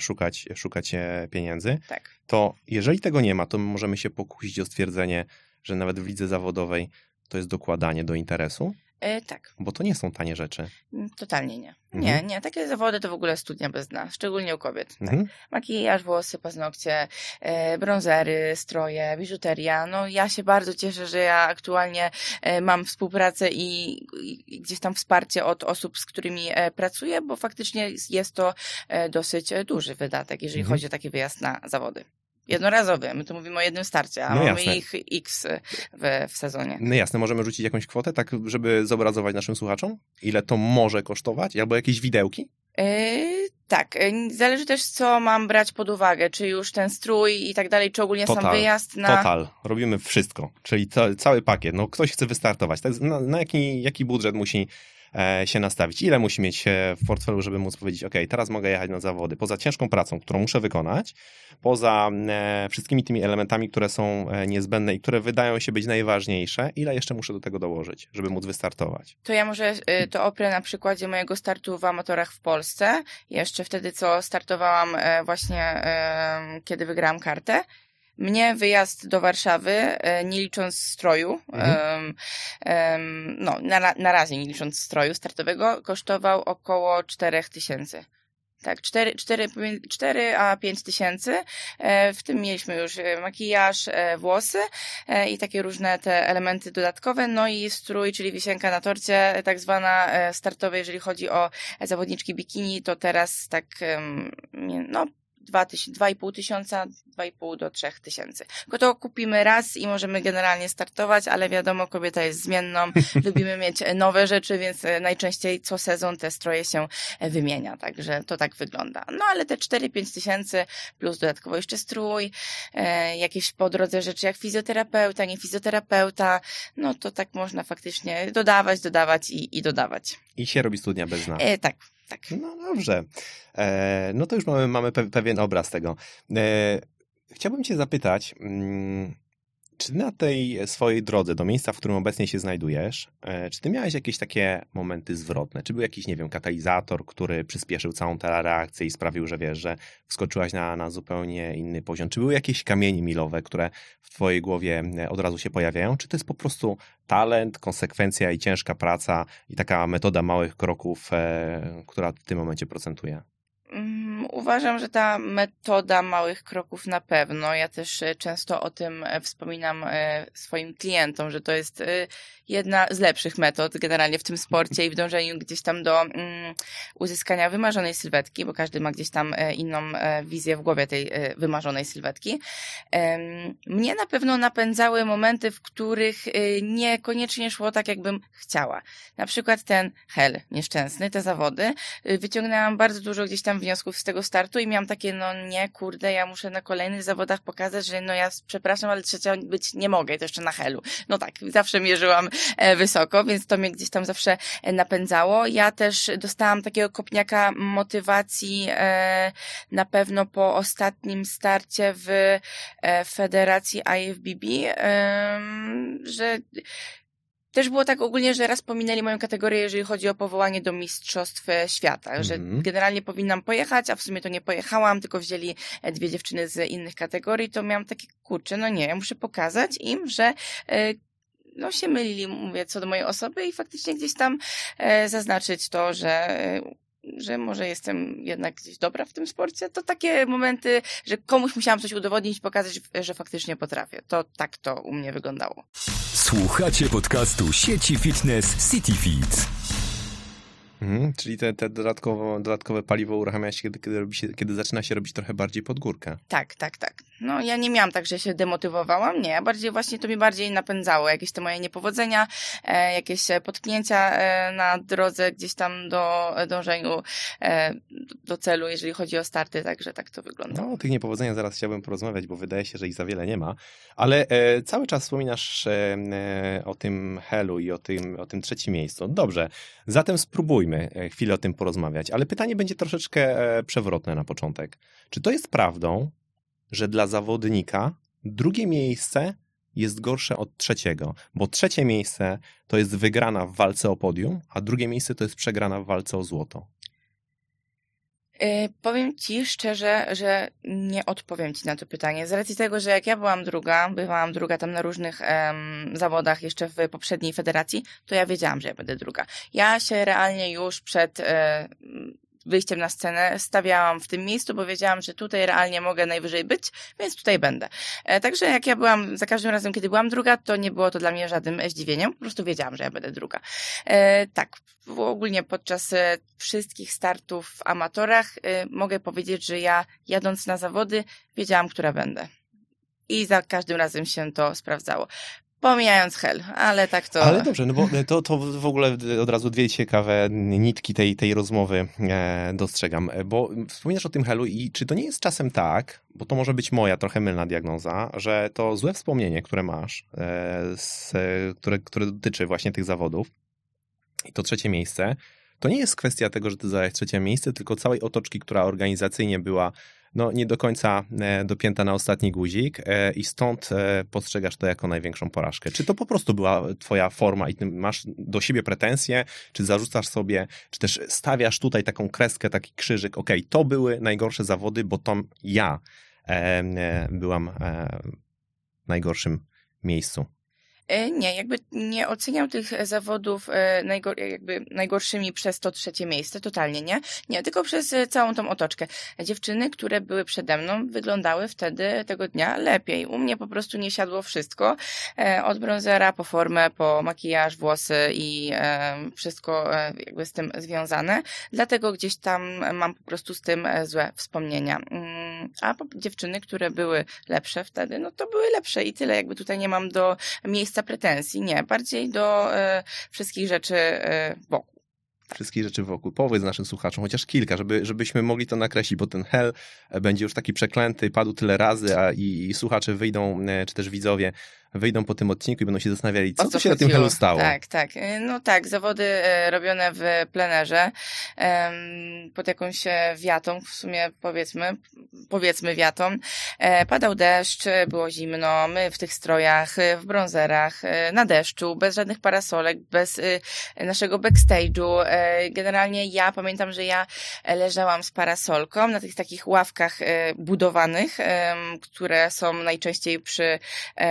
szukać, szukać pieniędzy. Tak. To jeżeli tego nie ma, to możemy się pokusić o stwierdzenie, że nawet w lidze zawodowej to jest dokładanie do interesu? E, tak. Bo to nie są tanie rzeczy. Mm, totalnie nie. Nie, mhm. nie. Takie zawody to w ogóle studnia bez dna, szczególnie u kobiet. Tak. Mhm. Makijaż, włosy, paznokcie, e, brązery, stroje, biżuteria. No ja się bardzo cieszę, że ja aktualnie e, mam współpracę i, i, gdzieś tam wsparcie od osób, z którymi e, pracuję, bo faktycznie jest to dosyć duży wydatek, jeżeli mhm. chodzi o taki wyjazd na zawody jednorazowy. My tu mówimy o jednym starcie, a no mamy ich x w, w sezonie. No jasne, możemy rzucić jakąś kwotę, tak żeby zobrazować naszym słuchaczom? Ile to może kosztować? Albo jakieś widełki? Yy, tak, yy, zależy też co mam brać pod uwagę, czy już ten strój i tak dalej, czy ogólnie total, sam wyjazd na... Total, robimy wszystko, czyli ca cały pakiet, no ktoś chce wystartować, tak, na, na jaki, jaki budżet musi E, się nastawić. Ile musi mieć w portfelu, żeby móc powiedzieć, ok, teraz mogę jechać na zawody. Poza ciężką pracą, którą muszę wykonać, poza e, wszystkimi tymi elementami, które są e, niezbędne i które wydają się być najważniejsze, ile jeszcze muszę do tego dołożyć, żeby móc wystartować? To ja może to oprę na przykładzie mojego startu w amatorach w Polsce. Jeszcze wtedy, co startowałam właśnie, kiedy wygrałam kartę. Mnie wyjazd do Warszawy, e, nie licząc stroju, mhm. no na, na razie nie licząc stroju startowego, kosztował około 4 tysięcy. Tak, 4, 4, 4 a 5 tysięcy. E, w tym mieliśmy już e, makijaż, włosy i takie różne te elementy dodatkowe. No i strój, czyli wisienka na torcie, tak zwana startowa, jeżeli chodzi o zawodniczki bikini, to teraz tak, no 2,5 tysiąca, 2,5 do 3 tysięcy. Tylko to kupimy raz i możemy generalnie startować, ale wiadomo, kobieta jest zmienną, <laughs> lubimy mieć nowe rzeczy, więc e, najczęściej co sezon te stroje się e, wymienia, także to tak wygląda. No ale te 4-5 tysięcy plus dodatkowo jeszcze strój, e, jakieś po drodze rzeczy jak fizjoterapeuta, nie fizjoterapeuta, no to tak można faktycznie dodawać, dodawać i, i dodawać. I się robi studnia bez nas. E, tak, tak. No dobrze. E, no to już mamy, mamy pewien obraz tego. E, chciałbym Cię zapytać, mm, czy na tej swojej drodze do miejsca, w którym obecnie się znajdujesz, e, czy ty miałeś jakieś takie momenty zwrotne? Czy był jakiś, nie wiem, katalizator, który przyspieszył całą tę reakcję i sprawił, że wiesz, że wskoczyłaś na, na zupełnie inny poziom? Czy były jakieś kamienie milowe, które w twojej głowie e, od razu się pojawiają? Czy to jest po prostu talent, konsekwencja i ciężka praca i taka metoda małych kroków, e, która w tym momencie procentuje? Mm, uważam, że ta metoda małych kroków na pewno. Ja też e, często o tym e, wspominam e, swoim klientom, że to jest jedna z lepszych metod generalnie w tym sporcie i w dążeniu gdzieś tam do mm, uzyskania wymarzonej sylwetki, bo każdy ma gdzieś tam inną wizję w głowie tej wymarzonej sylwetki. Mnie na pewno napędzały momenty, w których niekoniecznie szło tak, jakbym chciała. Na przykład ten hel nieszczęsny, te zawody. Wyciągnęłam bardzo dużo gdzieś tam wniosków z tego startu i miałam takie, no nie, kurde, ja muszę na kolejnych zawodach pokazać, że no ja przepraszam, ale trzecia być nie mogę, to jeszcze na helu. No tak, zawsze mierzyłam e, wysoko, więc to mnie gdzieś tam zawsze e, napędzało. Ja też dostałam takiego kopniaka motywacji e, na pewno po ostatnim starcie w Federacji IFBB, że też było tak ogólnie, że raz pominęli moją kategorię, jeżeli chodzi o powołanie do Mistrzostw e, Świata, że Mhm. generalnie powinnam pojechać, a w sumie to nie pojechałam, tylko wzięli e, dwie dziewczyny z innych kategorii, to miałam takie, kurczę, no nie, ja muszę pokazać im, że e, no się mylili, mówię, co do mojej osoby i faktycznie gdzieś tam zaznaczyć to, że że może jestem jednak gdzieś dobra w tym sporcie, to takie momenty, że komuś musiałam coś udowodnić, pokazać, że faktycznie potrafię. To tak to u mnie wyglądało. Słuchacie podcastu sieci fitness CityFit. Mhm, czyli te, te dodatkowo, dodatkowe paliwo uruchamia się, kiedy, kiedy, robi się, kiedy zaczyna się robić trochę bardziej pod górkę. Tak, tak, tak. No ja nie miałam tak, że się demotywowałam, nie, bardziej właśnie to mi bardziej napędzało, jakieś te moje niepowodzenia, e, jakieś e, potknięcia e, na drodze gdzieś tam do e, dążeniu e, do celu, jeżeli chodzi o starty, także tak to wygląda. No, o tych niepowodzeniach zaraz chciałbym porozmawiać, bo wydaje się, że ich za wiele nie ma. Ale e, cały czas wspominasz o tym Helu i o tym, o tym trzecim miejscu. Dobrze, zatem spróbujmy chwilę o tym porozmawiać. Ale pytanie będzie troszeczkę przewrotne na początek. Czy to jest prawdą, że dla zawodnika drugie miejsce jest gorsze od trzeciego? Bo trzecie miejsce to jest wygrana w walce o podium, a drugie miejsce to jest przegrana w walce o złoto. E, Powiem Ci szczerze, że nie odpowiem Ci na to pytanie. Z racji tego, że jak ja byłam druga, bywałam druga tam na różnych em, zawodach jeszcze w poprzedniej federacji, to ja wiedziałam, że ja będę druga. Ja się realnie już przed e, wyjściem na scenę stawiałam w tym miejscu, bo wiedziałam, że tutaj realnie mogę najwyżej być, więc tutaj będę. E, Także jak ja byłam, za każdym razem, kiedy byłam druga, to nie było to dla mnie żadnym zdziwieniem, po prostu wiedziałam, że ja będę druga. E, tak, ogólnie podczas e, wszystkich startów w amatorach mogę powiedzieć, że ja jadąc na zawody wiedziałam, która będę. I za każdym razem się to sprawdzało. Pomijając hel, ale tak to... Ale dobrze, no bo to, to w ogóle od razu dwie ciekawe nitki tej, tej rozmowy e, dostrzegam, bo wspominasz o tym Helu i czy to nie jest czasem tak, bo to może być moja trochę mylna diagnoza, że to złe wspomnienie, które masz, e, z, które, które dotyczy właśnie tych zawodów i to trzecie miejsce, to nie jest kwestia tego, że ty zająłeś trzecie miejsce, tylko całej otoczki, która organizacyjnie była no, nie do końca e, dopięta na ostatni guzik e, i stąd e, postrzegasz to jako największą porażkę. Czy to po prostu była twoja forma i masz do siebie pretensje, czy zarzucasz sobie, czy też stawiasz tutaj taką kreskę, taki krzyżyk, okej, to były najgorsze zawody, bo tam ja byłam w najgorszym miejscu. E, Nie, jakby nie oceniam tych zawodów e, najgor- jakby najgorszymi przez to trzecie miejsce, totalnie nie. Nie, tylko przez e, całą tą otoczkę. Dziewczyny, które były przede mną, wyglądały wtedy tego dnia lepiej. U mnie po prostu nie siadło wszystko. E, Od bronzera po formę, po makijaż, włosy i e, wszystko e, jakby z tym związane. Dlatego gdzieś tam mam po prostu z tym e, złe wspomnienia. A dziewczyny, które były lepsze wtedy, no to były lepsze i tyle. Jakby tutaj nie mam do miejsca pretensji. Nie, bardziej do e, wszystkich rzeczy e, wokół. Wszystkich rzeczy wokół. Powiedz naszym słuchaczom, chociaż kilka, żeby, żebyśmy mogli to nakreślić, bo ten hell e, będzie już taki przeklęty, padł tyle razy, a i, i słuchacze wyjdą, e, czy też widzowie, wyjdą po tym odcinku i będą się zastanawiali, co O tu się na tym hellu stało. Tak, tak. E, No tak, zawody e, robione w plenerze pod jakąś e, wiatą, w sumie powiedzmy, powiedzmy wiatą. E, Padał deszcz, było zimno, my w tych strojach, e, w bronzerach, e, na deszczu, bez żadnych parasolek, bez naszego backstage'u. E, Generalnie ja pamiętam, że ja leżałam z parasolką na tych takich ławkach budowanych, które są najczęściej przy,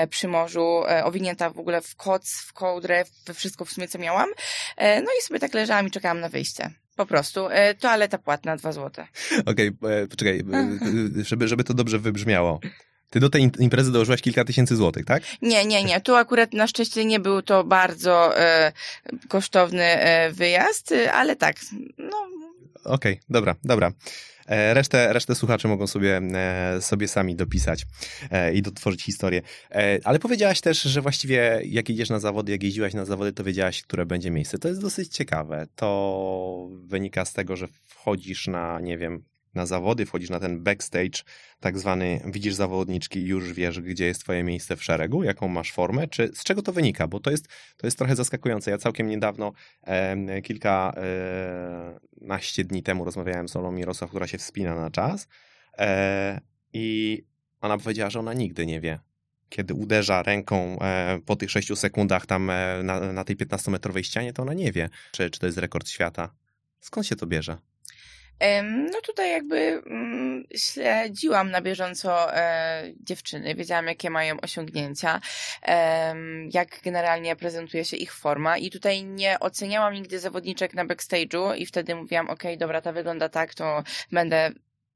przy morzu, e, owinięta w ogóle w koc, w kołdrę, we wszystko w sumie co miałam. E, No i sobie tak leżałam i czekałam na wyjście. Po prostu. E, Toaleta płatna, dwa złote. Okej, e, poczekaj, <laughs> żeby, żeby to dobrze wybrzmiało. Ty do tej im- imprezy dołożyłaś kilka tysięcy złotych, tak? Nie, nie, nie. Tu akurat na szczęście nie był to bardzo e, kosztowny e, wyjazd, ale tak, no Okej, dobra, dobra. E, Resztę, resztę słuchacze mogą sobie, e, sobie sami dopisać e, i dotworzyć historię. Ale powiedziałaś też, że właściwie jak idziesz na zawody, jak jeździłaś na zawody, to wiedziałaś, które będzie miejsce. To jest dosyć ciekawe. To wynika z tego, że wchodzisz na, nie wiem, na zawody, wchodzisz na ten backstage, tak zwany, widzisz zawodniczki i już wiesz, gdzie jest twoje miejsce w szeregu, jaką masz formę, czy z czego to wynika? Bo to jest, to jest trochę zaskakujące. Ja całkiem niedawno, em, kilka e, naście dni temu rozmawiałem z Olą Mirosław, która się wspina na czas e, i ona powiedziała, że ona nigdy nie wie, kiedy uderza ręką e, po tych 6 sekundach tam e, na, na tej 15-metrowej ścianie, to ona nie wie, czy, czy to jest rekord świata. Skąd się to bierze? No tutaj jakby mm, śledziłam na bieżąco e, dziewczyny, wiedziałam jakie mają osiągnięcia, jak generalnie prezentuje się ich forma i tutaj nie oceniałam nigdy zawodniczek na backstage'u i wtedy mówiłam, ok, dobra, ta wygląda tak, to będę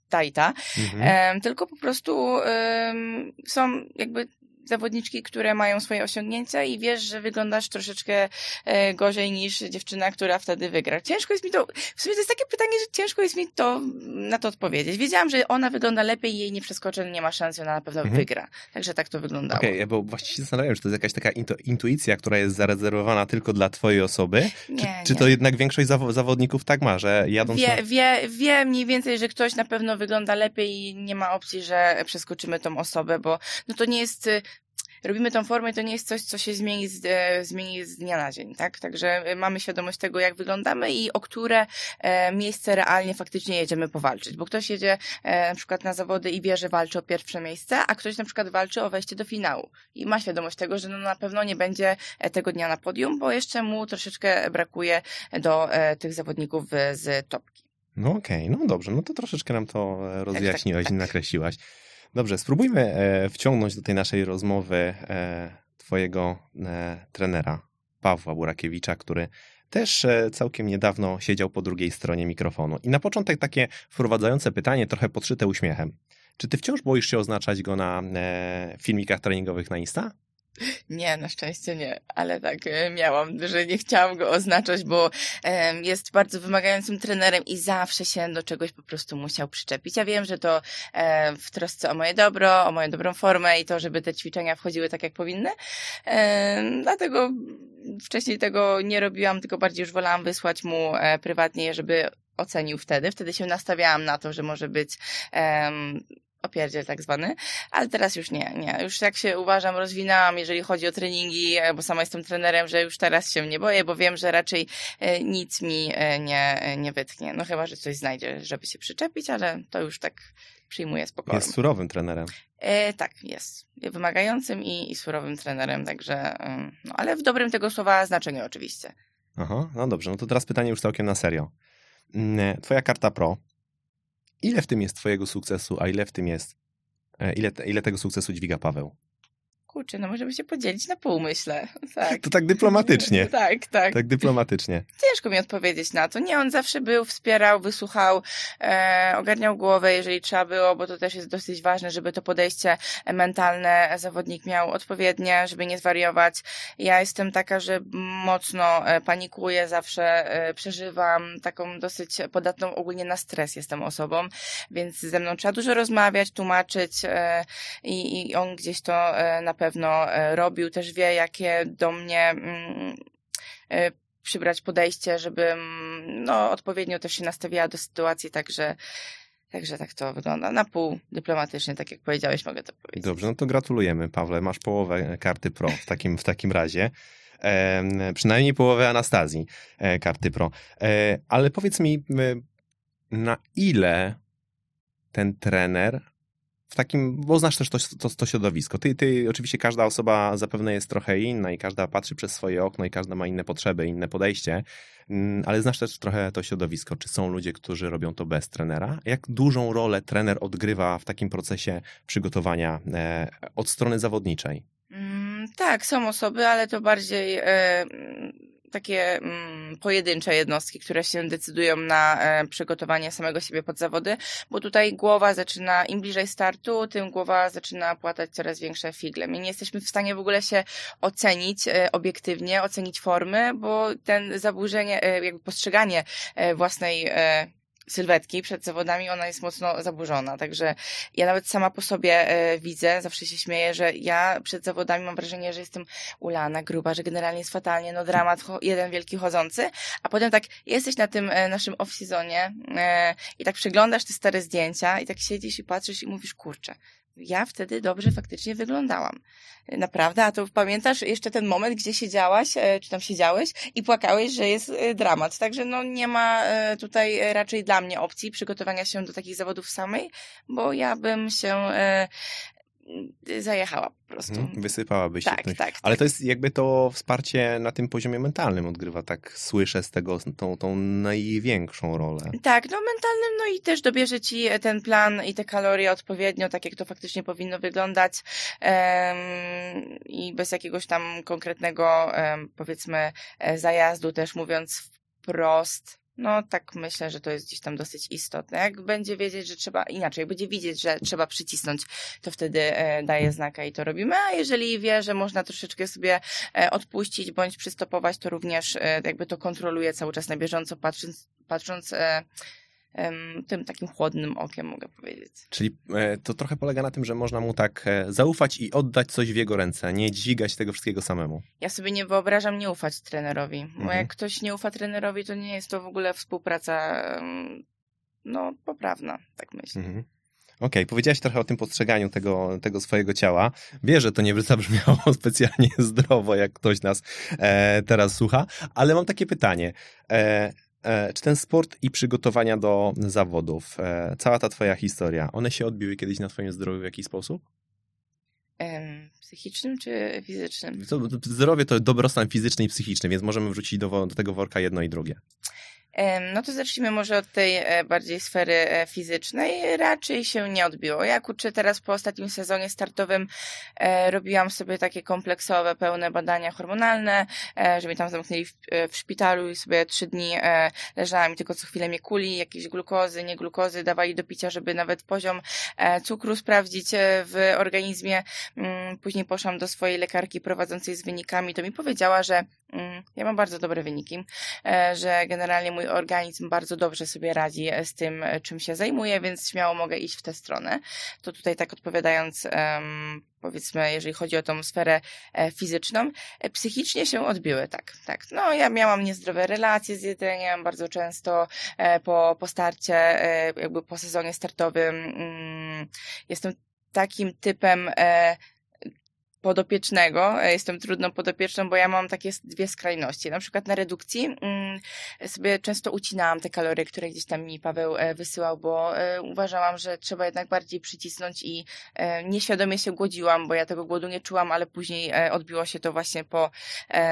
tajta, mhm. e, tylko po prostu są jakby zawodniczki, które mają swoje osiągnięcia i wiesz, że wyglądasz troszeczkę e, gorzej niż dziewczyna, która wtedy wygra. Ciężko jest mi to, w sumie to jest takie pytanie, że ciężko jest mi to na to odpowiedzieć. Wiedziałam, że ona wygląda lepiej i jej nie przeskoczę, nie ma szansy, ona na pewno mhm. wygra. Także tak to wyglądało. Okej, okay, bo właściwie się zastanawiam, czy to jest jakaś taka intuicja, która jest zarezerwowana tylko dla twojej osoby? Nie, czy, czy nie. to jednak większość zaw zawodników tak ma, że jadą... Wie, wie, wie mniej więcej, że ktoś na pewno wygląda lepiej i nie ma opcji, że przeskoczymy tą osobę, bo no to nie jest robimy tą formę to nie jest coś, co się zmieni z, e, zmieni z dnia na dzień, tak? Także e, mamy świadomość tego, jak wyglądamy i o które e, miejsce realnie faktycznie jedziemy powalczyć, bo ktoś jedzie na przykład na zawody i wie, że walczy o pierwsze miejsce, a ktoś na przykład walczy o wejście do finału i ma świadomość tego, że no na pewno nie będzie tego dnia na podium, bo jeszcze mu troszeczkę brakuje do tych zawodników z topki. No okej, okay, no dobrze, no to troszeczkę nam to rozjaśniłaś tak, tak, tak. i nakreśliłaś. Dobrze, spróbujmy e, wciągnąć do tej naszej rozmowy e, Twojego e, trenera, Pawła Burakiewicza, który też całkiem niedawno siedział po drugiej stronie mikrofonu. I na początek takie wprowadzające pytanie, trochę podszyte uśmiechem. Czy ty wciąż boisz się oznaczać go na filmikach treningowych na Insta? Nie, na szczęście nie, ale tak e, miałam, że nie chciałam go oznaczać, bo jest bardzo wymagającym trenerem i zawsze się do czegoś po prostu musiał przyczepić. Ja wiem, że to w trosce o moje dobro, o moją dobrą formę i to, żeby te ćwiczenia wchodziły tak, jak powinny. Dlatego wcześniej tego nie robiłam, tylko bardziej już wolałam wysłać mu e, prywatnie, żeby ocenił wtedy. Wtedy się nastawiałam na to, że może być opierdziel tak zwany, ale teraz już nie, nie. Już jak się uważam, rozwinęłam, jeżeli chodzi o treningi, e, bo sama jestem trenerem, że już teraz się nie boję, bo wiem, że raczej e, nic mi e, nie, nie wytknie. No chyba, że coś znajdzie, żeby się przyczepić, ale to już tak przyjmuję spokojnie. Jest surowym trenerem. E, tak, jest. Wymagającym i, i surowym trenerem, także, no ale w dobrym tego słowa znaczeniu oczywiście. Aha, no dobrze, no to teraz pytanie już całkiem na serio. Mm, twoja karta pro Ile w tym jest twojego sukcesu, a ile w tym jest, e, ile, ile tego sukcesu dźwiga Paweł? Kurczę, no możemy się podzielić na pół, myślę. <laughs> Tak. To tak dyplomatycznie. <laughs> tak, tak. Tak dyplomatycznie. Ciężko mi odpowiedzieć na to. Nie, on zawsze był, wspierał, wysłuchał, e, ogarniał głowę, jeżeli trzeba było, bo to też jest dosyć ważne, żeby to podejście mentalne zawodnik miał odpowiednie, żeby nie zwariować. Ja jestem taka, że mocno e, panikuję, zawsze e, przeżywam taką dosyć podatną ogólnie na stres jestem osobą, więc ze mną trzeba dużo rozmawiać, tłumaczyć e, i, i on gdzieś to e, na pewno pewno e, robił, też wie, jakie do mnie mm, e, przybrać podejście, żebym no, odpowiednio też się nastawiała do sytuacji, także Także tak to wygląda. Na pół dyplomatycznie, tak jak powiedziałeś, mogę to powiedzieć. Dobrze, no to gratulujemy, Pawle. Masz połowę karty pro w takim, w takim razie. E, przynajmniej połowę Anastazji e, karty pro. E, ale powiedz mi, na ile ten trener takim, bo znasz też to, to, to, środowisko. Ty, ty, oczywiście każda osoba zapewne jest trochę inna i każda patrzy przez swoje okno i każda ma inne potrzeby, inne podejście, mm, ale znasz też trochę to środowisko. Czy są ludzie, którzy robią to bez trenera? Jak dużą rolę trener odgrywa w takim procesie przygotowania e, od strony zawodniczej? Mm, tak, są osoby, ale to bardziej e, takie mm, pojedyncze jednostki, które się decydują na e, przygotowanie samego siebie pod zawody, bo tutaj głowa zaczyna, im bliżej startu, tym głowa zaczyna płatać coraz większe figle. My nie jesteśmy w stanie w ogóle się ocenić e, obiektywnie, ocenić formy, bo ten zaburzenie, e, jakby postrzeganie e, własnej e, sylwetki przed zawodami, ona jest mocno zaburzona. Także ja nawet sama po sobie e, widzę, zawsze się śmieję, że ja przed zawodami mam wrażenie, że jestem ulana, gruba, że generalnie jest fatalnie, no dramat, jeden wielki chodzący, a potem tak jesteś na tym e, naszym off-seasonie e, i tak przeglądasz te stare zdjęcia i tak siedzisz i patrzysz i mówisz, kurczę, ja wtedy dobrze faktycznie wyglądałam. Naprawdę, a to pamiętasz jeszcze ten moment, gdzie siedziałaś, e, czy tam siedziałeś i płakałeś, że jest e, dramat. Także no nie ma e, tutaj raczej dla mnie opcji przygotowania się do takich zawodów samej, bo ja bym się zajechała po prostu. Mhm, Wysypałabyś się. tak, tym- tak, Ale tak. to jest jakby to wsparcie na tym poziomie mentalnym odgrywa, tak słyszę z tego tą, tą największą rolę. Tak, no mentalnym, no i też dobierze ci ten plan i te kalorie odpowiednio, tak jak to faktycznie powinno wyglądać em, i bez jakiegoś tam konkretnego, em, powiedzmy, e, zajazdu też mówiąc wprost. No tak myślę, że to jest gdzieś tam dosyć istotne. Jak będzie wiedzieć, że trzeba, inaczej, jak będzie widzieć, że trzeba przycisnąć, to wtedy e, daje znaka i to robimy, a jeżeli wie, że można troszeczkę sobie e, odpuścić bądź przystopować, to również e, jakby to kontroluje cały czas na bieżąco, patrząc, patrząc tym takim chłodnym okiem, mogę powiedzieć. Czyli e, to trochę polega na tym, że można mu tak e, zaufać i oddać coś w jego ręce, nie dźwigać tego wszystkiego samemu. Ja sobie nie wyobrażam nie ufać trenerowi, bo Mhm. jak ktoś nie ufa trenerowi, to nie jest to w ogóle współpraca no, poprawna, tak myślę. Mhm. Okej, powiedziałaś trochę o tym postrzeganiu tego, tego swojego ciała. Wiem, że to nie zabrzmiało <laughs> specjalnie zdrowo, jak ktoś nas e, teraz słucha, ale mam takie pytanie. E, czy ten sport i przygotowania do zawodów, e, cała ta twoja historia, one się odbiły kiedyś na twoim zdrowiu w jakiś sposób? Psychicznym czy fizycznym? Zdrowie to dobrostan fizyczny i psychiczny, więc możemy wrzucić do, do tego worka jedno i drugie. No to zacznijmy może od tej e, bardziej sfery e, fizycznej. Raczej się nie odbiło. Ja kurczę teraz po ostatnim sezonie startowym e, robiłam sobie takie kompleksowe, pełne badania hormonalne, że mnie tam zamknęli w, szpitalu i sobie trzy dni leżałam i tylko co chwilę mnie kuli, jakieś glukozy, nie glukozy dawali do picia, żeby nawet poziom cukru sprawdzić w organizmie. Mm, Później poszłam do swojej lekarki prowadzącej z wynikami, to mi powiedziała, że ja mam bardzo dobre wyniki, e, że generalnie mój organizm bardzo dobrze sobie radzi e, z tym, e, czym się zajmuje, więc śmiało mogę iść w tę stronę. To tutaj tak odpowiadając, powiedzmy, jeżeli chodzi o tą sferę fizyczną, psychicznie się odbiły, tak, tak. No, ja miałam niezdrowe relacje z jedzeniem, bardzo często po, po starcie, jakby po sezonie startowym, mm, jestem takim typem podopiecznego. E, Jestem trudną podopieczną, bo ja mam takie dwie skrajności. Na przykład na redukcji mm, sobie często ucinałam te kalorie, które gdzieś tam mi Paweł e, wysyłał, bo e, uważałam, że trzeba jednak bardziej przycisnąć i nieświadomie się głodziłam, bo ja tego głodu nie czułam, ale później odbiło się to właśnie po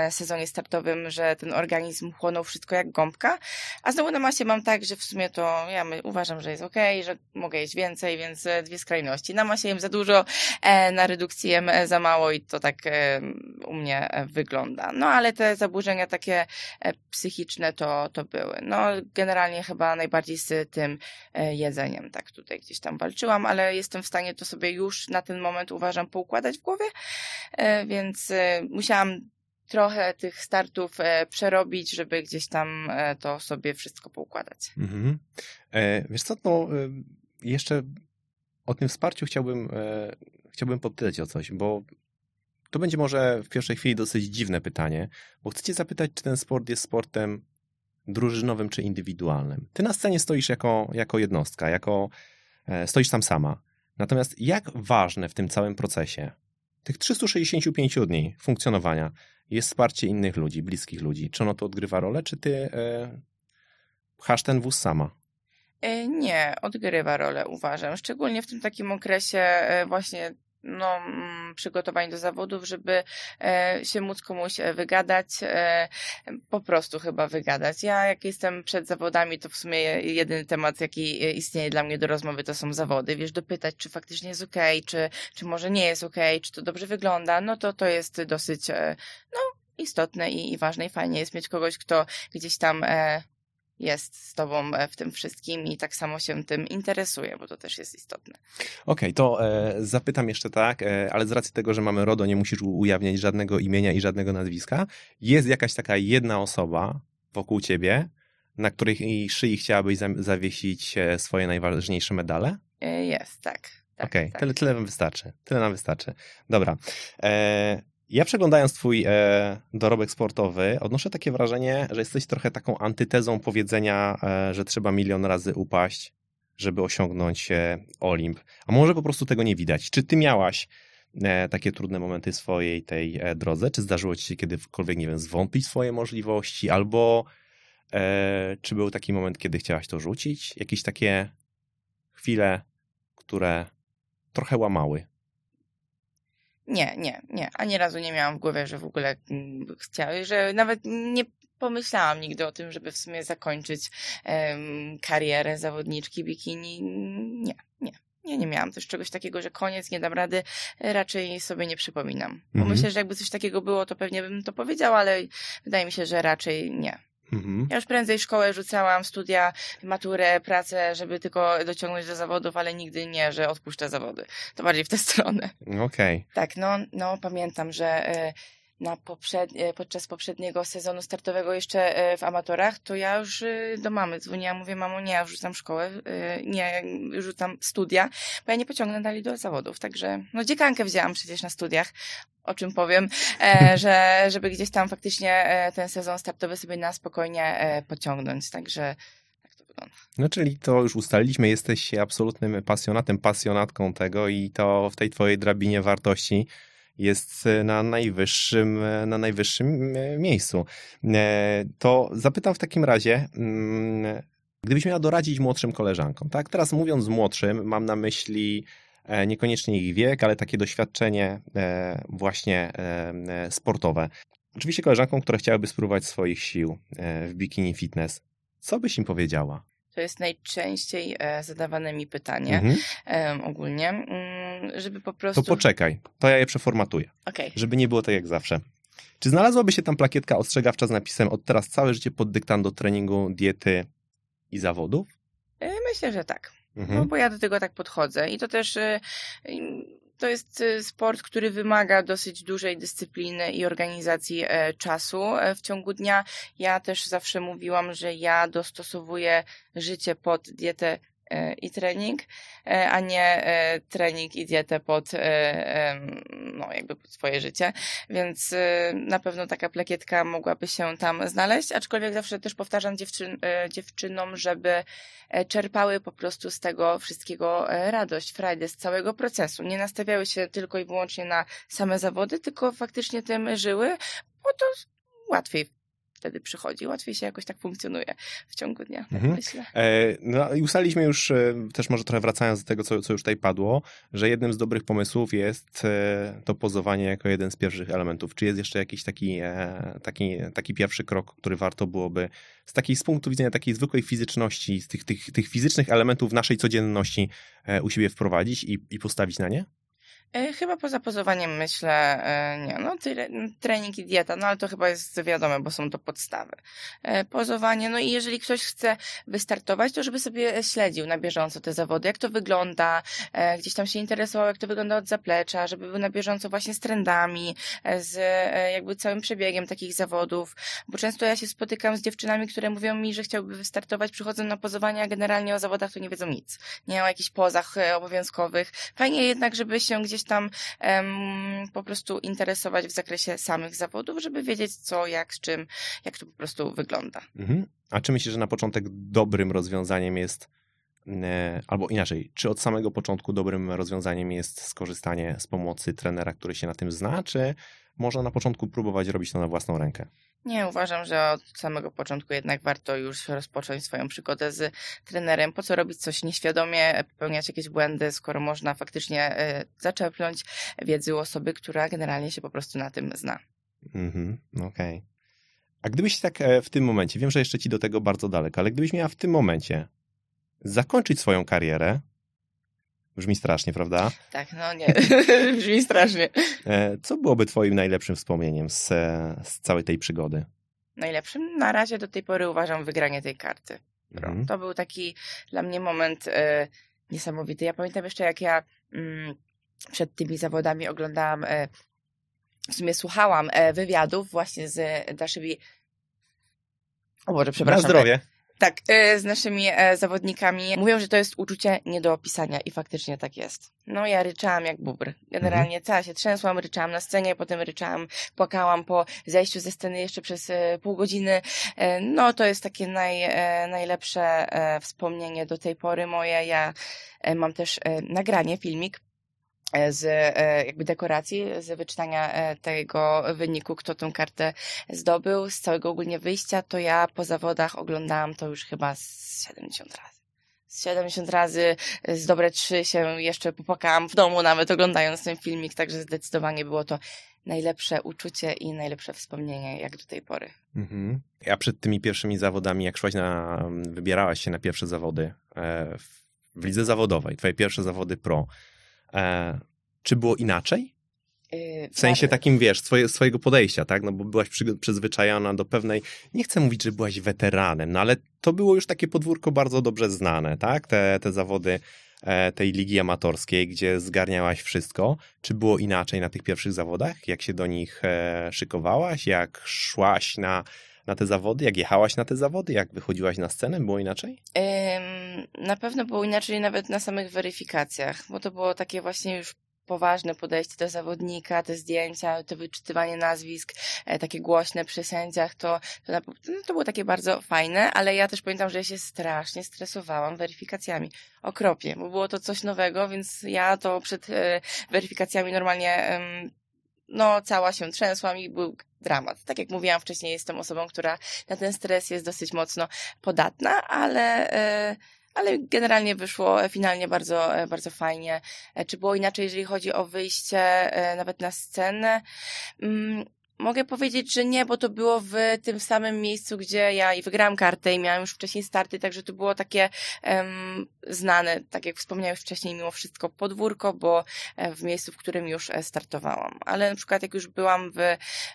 sezonie startowym, że ten organizm chłonął wszystko jak gąbka. A znowu na masie mam tak, że w sumie to ja uważam, że jest okej, że mogę jeść więcej, więc dwie skrajności. Na masie jem za dużo, na redukcji jem za mało i to tak u mnie e, wygląda. No ale te zaburzenia takie e, psychiczne to, to były. No generalnie chyba najbardziej z tym e, jedzeniem tak tutaj gdzieś tam walczyłam, ale jestem w stanie to sobie już na ten moment uważam poukładać w głowie, więc musiałam trochę tych startów przerobić, żeby gdzieś tam to sobie wszystko poukładać. Mhm. Wiesz co, no jeszcze o tym wsparciu chciałbym, chciałbym podpytać o coś, bo to będzie może w pierwszej chwili dosyć dziwne pytanie, bo chcę cię zapytać, czy ten sport jest sportem drużynowym czy indywidualnym. Ty na scenie stoisz jako, jako jednostka, jako e, stoisz tam sama. Natomiast jak ważne w tym całym procesie, tych 365 dni funkcjonowania, jest wsparcie innych ludzi, bliskich ludzi? Czy ono tu odgrywa rolę, czy ty e, pchasz ten wóz sama? E, Nie, odgrywa rolę, uważam. Szczególnie w tym takim okresie e, właśnie no, mm, przygotowań do zawodów, żeby e, się móc komuś e, wygadać, e, po prostu chyba wygadać. Ja jak jestem przed zawodami, to w sumie jedyny temat, jaki istnieje dla mnie do rozmowy, to są zawody. Wiesz, dopytać, czy faktycznie jest okej, czy, czy może nie jest okej, czy to dobrze wygląda, no to to jest dosyć, no, istotne i, i ważne i fajnie jest mieć kogoś, kto gdzieś tam jest z tobą e, w tym wszystkim i tak samo się tym interesuje, bo to też jest istotne. Okej, to e, zapytam jeszcze tak, e, ale z racji tego, że mamy RODO, nie musisz ujawniać żadnego imienia i żadnego nazwiska. Jest jakaś taka jedna osoba wokół ciebie, na której szyi chciałabyś za- zawiesić e, swoje najważniejsze medale? E, Jest, tak. tak Okej, tak. tyle, tyle wam wystarczy. Tyle nam wystarczy. Dobra. E, ja przeglądając twój e, dorobek sportowy, odnoszę takie wrażenie, że jesteś trochę taką antytezą powiedzenia, e, że trzeba milion razy upaść, żeby osiągnąć e, Olimp. A może po prostu tego nie widać. Czy ty miałaś e, takie trudne momenty w swojej tej e, drodze? Czy zdarzyło ci się kiedykolwiek, nie wiem, zwątpić swoje możliwości? Albo e, czy był taki moment, kiedy chciałaś to rzucić? Jakieś takie chwile, które trochę łamały. Nie, nie, nie. Ani razu nie miałam w głowie, że w ogóle mm, chciałam, że nawet nie pomyślałam nigdy o tym, żeby w sumie zakończyć em, karierę zawodniczki bikini. Nie, nie. Nie, nie miałam też czegoś takiego, że koniec, nie dam rady. Raczej sobie nie przypominam. Bo Mhm. myślę, że jakby coś takiego było, to pewnie bym to powiedziała, ale wydaje mi się, że raczej nie. Mhm. Ja już prędzej szkołę rzucałam, studia, maturę, pracę, żeby tylko dociągnąć do zawodów, ale nigdy nie, że odpuszczę zawody. To bardziej w tę stronę. Okej. Tak, no, no pamiętam, że e, na poprzed, e, podczas poprzedniego sezonu startowego jeszcze e, w amatorach, to ja już e, do mamy dzwoniłam, mówię, mamo, nie, ja wrzucam szkołę, nie, rzucam studia, bo ja nie pociągnę dalej do zawodów, także, no dziekankę wzięłam przecież na studiach, o czym powiem, <laughs> że żeby gdzieś tam faktycznie ten sezon startowy sobie na spokojnie pociągnąć, także tak to wygląda. No czyli to już ustaliliśmy, jesteś absolutnym pasjonatem, pasjonatką tego i to w tej twojej drabinie wartości jest na najwyższym, na najwyższym e, miejscu. E, To zapytam w takim razie, mm, gdybyś miała doradzić młodszym koleżankom, tak? Teraz mówiąc młodszym, mam na myśli e, niekoniecznie ich wiek, ale takie doświadczenie właśnie sportowe. Oczywiście koleżankom, które chciałyby spróbować swoich sił w bikini fitness. Co byś im powiedziała? To jest najczęściej zadawane mi pytanie Mhm. ogólnie, mm, żeby po prostu... To poczekaj, to ja je przeformatuję, Okej. żeby nie było tak jak zawsze. Czy znalazłaby się tam plakietka ostrzegawcza z napisem od teraz całe życie pod dyktando treningu, diety i zawodów? E, Myślę, że tak. Mhm. No bo ja do tego tak podchodzę i to też e, to jest e, sport, który wymaga dosyć dużej dyscypliny i organizacji czasu w ciągu dnia. Ja też zawsze mówiłam, że ja dostosowuję życie pod dietę i trening, e, a nie e, trening i dietę pod, e, no, jakby pod swoje życie. Więc e, na pewno taka plakietka mogłaby się tam znaleźć, aczkolwiek zawsze też powtarzam dziewczyn, e, dziewczynom, żeby e, czerpały po prostu z tego wszystkiego e, radość, frajdę, z całego procesu. Nie nastawiały się tylko i wyłącznie na same zawody, tylko faktycznie tym żyły, bo to łatwiej wtedy przychodzi, łatwiej się jakoś tak funkcjonuje w ciągu dnia, tak Mhm. myślę. E, no i ustaliliśmy już, e, też może trochę wracając do tego, co, co już tutaj padło, że jednym z dobrych pomysłów jest e, to pozowanie jako jeden z pierwszych elementów. Czy jest jeszcze jakiś taki, taki, taki pierwszy krok, który warto byłoby z takiej z punktu widzenia takiej zwykłej fizyczności, z tych, tych, tych fizycznych elementów naszej codzienności u siebie wprowadzić i, i postawić na nie? E, Chyba poza pozowaniem myślę, e, nie, no trening i dieta, no ale to chyba jest wiadome, bo są to podstawy. E, Pozowanie, no i jeżeli ktoś chce wystartować, to żeby sobie śledził na bieżąco te zawody, jak to wygląda, gdzieś tam się interesował, jak to wygląda od zaplecza, żeby był na bieżąco właśnie z trendami, z jakby całym przebiegiem takich zawodów, bo często ja się spotykam z dziewczynami, które mówią mi, że chciałby wystartować, przychodzą na pozowanie, a generalnie o zawodach to nie wiedzą nic. Nie o jakichś pozach obowiązkowych. Fajnie jednak, żeby się gdzieś tam em, po prostu interesować w zakresie samych zawodów, żeby wiedzieć co, jak, z czym, jak to po prostu wygląda. Mhm. A czy myślisz, że na początek dobrym rozwiązaniem jest, e, albo inaczej, czy od samego początku dobrym rozwiązaniem jest skorzystanie z pomocy trenera, który się na tym zna, czy można na początku próbować robić to na własną rękę? Nie, uważam, że od samego początku jednak warto już rozpocząć swoją przygodę z trenerem. Po co robić coś nieświadomie, popełniać jakieś błędy, skoro można faktycznie e, zaczerpnąć wiedzy u osoby, która generalnie się po prostu na tym zna. Mhm, okej. A gdybyś tak e, w tym momencie, wiem, że jeszcze ci do tego bardzo daleko, ale gdybyś miała w tym momencie zakończyć swoją karierę, brzmi strasznie, prawda? Tak, no nie, <laughs> brzmi strasznie. E, Co byłoby twoim najlepszym wspomnieniem z, z całej tej przygody? Najlepszym na razie do tej pory uważam wygranie tej karty. Mhm. To był taki dla mnie moment e, niesamowity. Ja pamiętam jeszcze, jak ja mm, przed tymi zawodami oglądałam, e, w sumie słuchałam e, wywiadów właśnie z naszymi. O Boże, Na przepraszam. zdrowie. Tak, e, z naszymi e, zawodnikami. Mówią, że to jest uczucie nie do opisania i faktycznie tak jest. No ja ryczałam jak bubr. Generalnie cała się trzęsłam, ryczałam na scenie, potem ryczałam, płakałam po zejściu ze sceny jeszcze przez e, pół godziny. No to jest takie naj, najlepsze wspomnienie do tej pory moje. Ja mam też nagranie, filmik z e, jakby dekoracji, z wyczytania e, tego wyniku, kto tą kartę zdobył, z całego ogólnie wyjścia, to ja po zawodach oglądałam to już chyba z 70 razy. z 70 razy, z dobre trzy się jeszcze popłakałam w domu, nawet oglądając ten filmik, także zdecydowanie było to najlepsze uczucie i najlepsze wspomnienie jak do tej pory. Mhm. A przed tymi pierwszymi zawodami, jak szłaś na, wybierałaś się na pierwsze zawody e, w lidze zawodowej, twoje pierwsze zawody pro, e, czy było inaczej? Yy, W sensie takim, wiesz, swoje, swojego podejścia, tak? No bo byłaś przy, przyzwyczajona do pewnej, nie chcę mówić, że byłaś weteranem, no ale to było już takie podwórko bardzo dobrze znane, tak? Te, te zawody e, tej ligi amatorskiej, gdzie zgarniałaś wszystko. Czy było inaczej na tych pierwszych zawodach? Jak się do nich e, szykowałaś? Jak szłaś na, na te zawody? Jak jechałaś na te zawody? Jak wychodziłaś na scenę? Było inaczej? Ym, na pewno było inaczej nawet na samych weryfikacjach, bo to było takie właśnie już poważne podejście do zawodnika, te zdjęcia, to wyczytywanie nazwisk, e, takie głośne przy sędziach, to, to, na, no, to było takie bardzo fajne, ale ja też pamiętam, że ja się strasznie stresowałam weryfikacjami. Okropnie, bo było to coś nowego, więc ja to przed e, weryfikacjami normalnie em, no, cała się trzęsłam i był dramat. Tak jak mówiłam wcześniej, jestem osobą, która na ten stres jest dosyć mocno podatna, ale, e, ale generalnie wyszło finalnie bardzo, e, bardzo fajnie. E, Czy było inaczej, jeżeli chodzi o wyjście nawet na scenę? Mogę powiedzieć, że nie, bo to było w tym samym miejscu, gdzie ja i wygrałam kartę i miałam już wcześniej starty, także to było takie em, znane, tak jak wspomniałeś wcześniej, mimo wszystko podwórko, bo e, w miejscu, w którym już e, startowałam. Ale na przykład jak już byłam w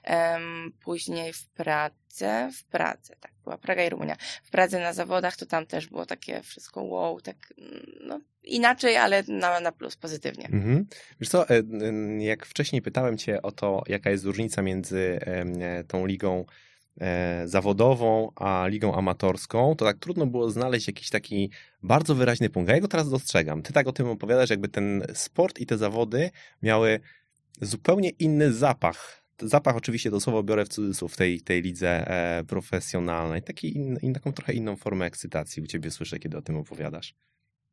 em, później w Pradze, w Pradze, tak, była Praga i Rumunia. W Pradze na zawodach to tam też było takie wszystko wow, tak no inaczej, ale na, na plus, pozytywnie. Mhm. Wiesz co, e, jak wcześniej pytałem cię o to, jaka jest różnica między e, tą ligą e, zawodową a ligą amatorską, to tak trudno było znaleźć jakiś taki bardzo wyraźny punkt. Ja go teraz dostrzegam. Ty tak o tym opowiadasz, jakby ten sport i te zawody miały zupełnie inny zapach. Zapach oczywiście to słowo biorę w cudzysłów w tej, tej lidze e, profesjonalnej. Taki in, in, taką trochę inną formę ekscytacji u ciebie słyszę, kiedy o tym opowiadasz.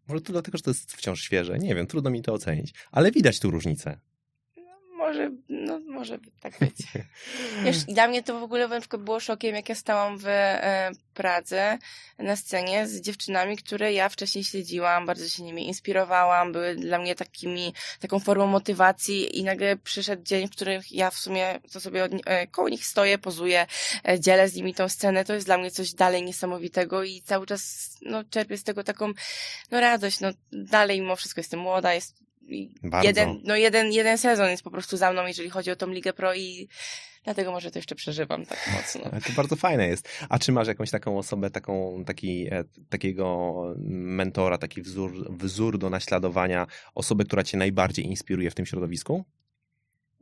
Może to dlatego, że to jest wciąż świeże. Nie wiem, trudno mi to ocenić. Ale widać tu różnicę. Może, no, może tak <laughs> być. Wiesz, dla mnie to w ogóle na przykład było szokiem, jak ja stałam w e, Pradze na scenie z dziewczynami, które ja wcześniej śledziłam, bardzo się nimi inspirowałam, były dla mnie takimi, taką formą motywacji i nagle przyszedł dzień, w którym ja w sumie to sobie od, e, koło nich stoję, pozuję, e, dzielę z nimi tą scenę, to jest dla mnie coś dalej niesamowitego i cały czas, no, czerpię z tego taką, no, radość, no, dalej mimo wszystko jestem młoda, jest Bardzo. jeden, no jeden, jeden sezon jest po prostu za mną, jeżeli chodzi o tą Ligę Pro i dlatego może to jeszcze przeżywam tak mocno. To bardzo fajne jest. A czy masz jakąś taką osobę, taką, taki, e, takiego mentora, taki wzór, wzór do naśladowania, osobę, która cię najbardziej inspiruje w tym środowisku?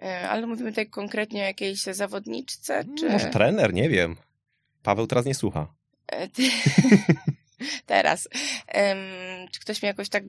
E, Ale mówimy tutaj konkretnie o jakiejś zawodniczce, czy... Może trener, nie wiem. Paweł teraz nie słucha. E, ty- <laughs> Teraz. Em, czy ktoś mnie jakoś tak...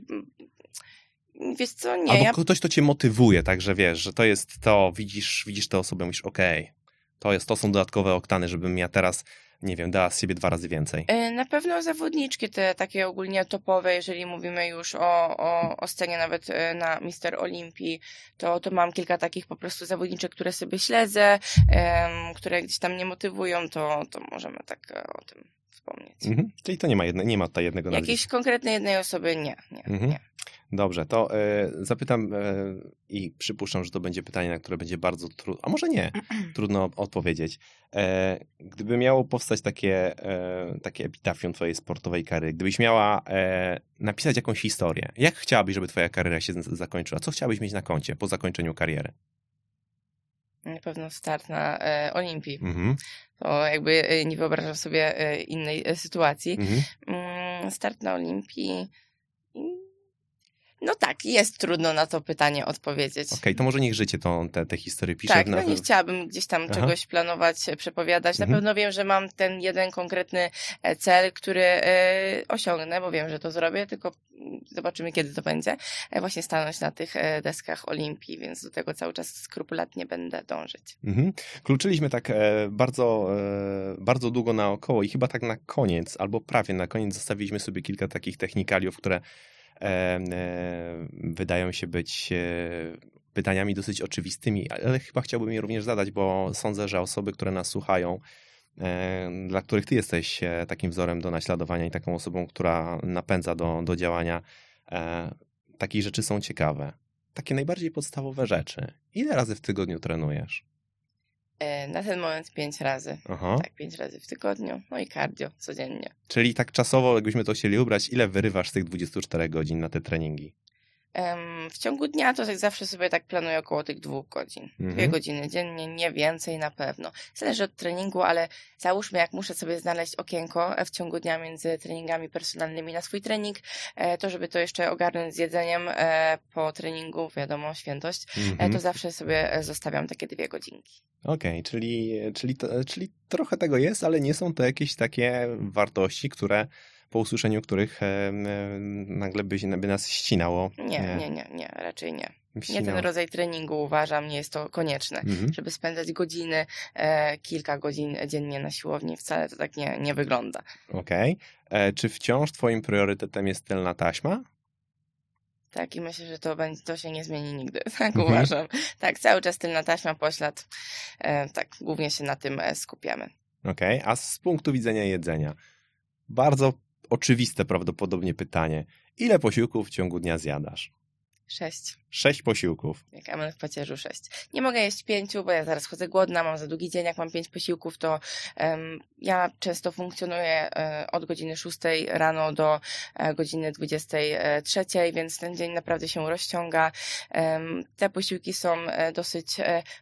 Wiesz co, nie, Albo ja ktoś, to cię motywuje, także wiesz, że to jest to, widzisz, widzisz tę osobę, mówisz, okej, to, jest, to są dodatkowe oktany, żebym ja teraz, nie wiem, dała z siebie dwa razy więcej. E, Na pewno zawodniczki te takie ogólnie topowe, jeżeli mówimy już o, o, o scenie nawet e, na Mister Olimpii, to, to mam kilka takich po prostu zawodniczek, które sobie śledzę, em, które gdzieś tam mnie motywują, to, to możemy tak e, o tym wspomnieć. Mhm. Czyli to nie ma, jedne, nie ma tutaj jednego nazwiska. Jakiejś konkretnej jednej osoby nie, nie, Mhm. nie. Dobrze, to e, zapytam e, i przypuszczam, że to będzie pytanie, na które będzie bardzo trudno, a może nie, <clears throat> trudno odpowiedzieć. E, gdyby miało powstać takie, e, takie epitafium twojej sportowej kariery, gdybyś miała e, napisać jakąś historię, jak chciałabyś, żeby twoja kariera się zakończyła? Co chciałabyś mieć na koncie po zakończeniu kariery? Na pewno start na e, Olimpii. Mhm. To jakby e, nie wyobrażam sobie innej sytuacji. Mhm. Mm, start na Olimpii. No tak, jest trudno na to pytanie odpowiedzieć. Okej, to może niech życie to, te, te historie pisze. Tak, no nie chciałabym gdzieś tam Aha. czegoś planować, e, przepowiadać. Na Mhm. pewno wiem, że mam ten jeden konkretny e, cel, który e, osiągnę, bo wiem, że to zrobię, tylko mm, zobaczymy, kiedy to będzie. Właśnie stanąć na tych deskach Olimpii, więc do tego cały czas skrupulatnie będę dążyć. Mhm. Kluczyliśmy tak bardzo, bardzo długo naokoło i chyba tak na koniec, albo prawie na koniec zostawiliśmy sobie kilka takich technikaliów, które wydają się być e, pytaniami dosyć oczywistymi, ale chyba chciałbym je również zadać, bo sądzę, że osoby, które nas słuchają, e, dla których ty jesteś e, takim wzorem do naśladowania i taką osobą, która napędza do, do działania, e, takie rzeczy są ciekawe. Takie najbardziej podstawowe rzeczy. Ile razy w tygodniu trenujesz? E, Na ten moment pięć razy. Aha. Tak, pięć razy w tygodniu. No i cardio codziennie. Czyli tak czasowo, jakbyśmy to chcieli ubrać, ile wyrywasz z tych 24 godzin na te treningi? W ciągu dnia to tak zawsze sobie tak planuję około tych dwóch godzin. Dwie Mhm. godziny dziennie, nie więcej na pewno. Zależy od treningu, ale załóżmy, jak muszę sobie znaleźć okienko e, w ciągu dnia między treningami personalnymi na swój trening, e, to żeby to jeszcze ogarnąć z jedzeniem e, po treningu, wiadomo, świętość, Mhm. to zawsze sobie zostawiam takie dwie godzinki. Okej, czyli, czyli, to, czyli trochę tego jest, ale nie są to jakieś takie wartości, które po usłyszeniu których nagle by, by nas ścinało. Nie, nie, nie, nie, raczej nie. Nie ten rodzaj treningu uważam, nie jest to konieczne. Mhm. Żeby spędzać godziny, e, kilka godzin dziennie na siłowni, wcale to tak nie, nie wygląda. Okej. E, Czy wciąż twoim priorytetem jest tylna taśma? Tak, i myślę, że to będzie, to się nie zmieni nigdy. <laughs> Tak Mhm. uważam. Tak, cały czas tylna taśma, poślad. E, tak, głównie się na tym skupiamy. Okej, a z punktu widzenia jedzenia, bardzo oczywiste prawdopodobnie pytanie. Ile posiłków w ciągu dnia zjadasz? Sześć. Sześć posiłków. Jak amen w pacierzu sześć. Nie mogę jeść pięciu, bo ja zaraz chodzę głodna, mam za długi dzień. Jak mam pięć posiłków, to em, ja często funkcjonuję e, od godziny szóstej rano do e, godziny dwudziestej e, trzeciej, więc ten dzień naprawdę się rozciąga. Te posiłki są dosyć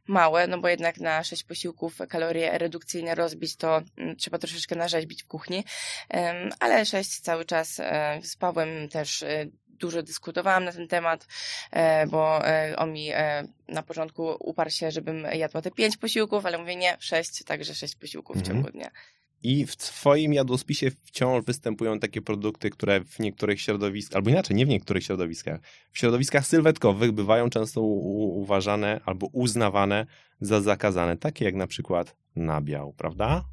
małe, no bo jednak na sześć posiłków kalorie redukcyjne rozbić, to mm, trzeba troszeczkę narzeźbić w kuchni. Ale sześć cały czas z Pawłem też dużo dyskutowałam na ten temat, e, bo e, on mi e, na początku uparł się, żebym jadła te pięć posiłków, ale mówię nie, sześć, także sześć posiłków w Mhm. ciągu dnia. I w twoim jadłospisie wciąż występują takie produkty, które w niektórych środowiskach, albo inaczej, nie w niektórych środowiskach, w środowiskach sylwetkowych bywają często uważane albo uznawane za zakazane, takie jak na przykład nabiał, prawda?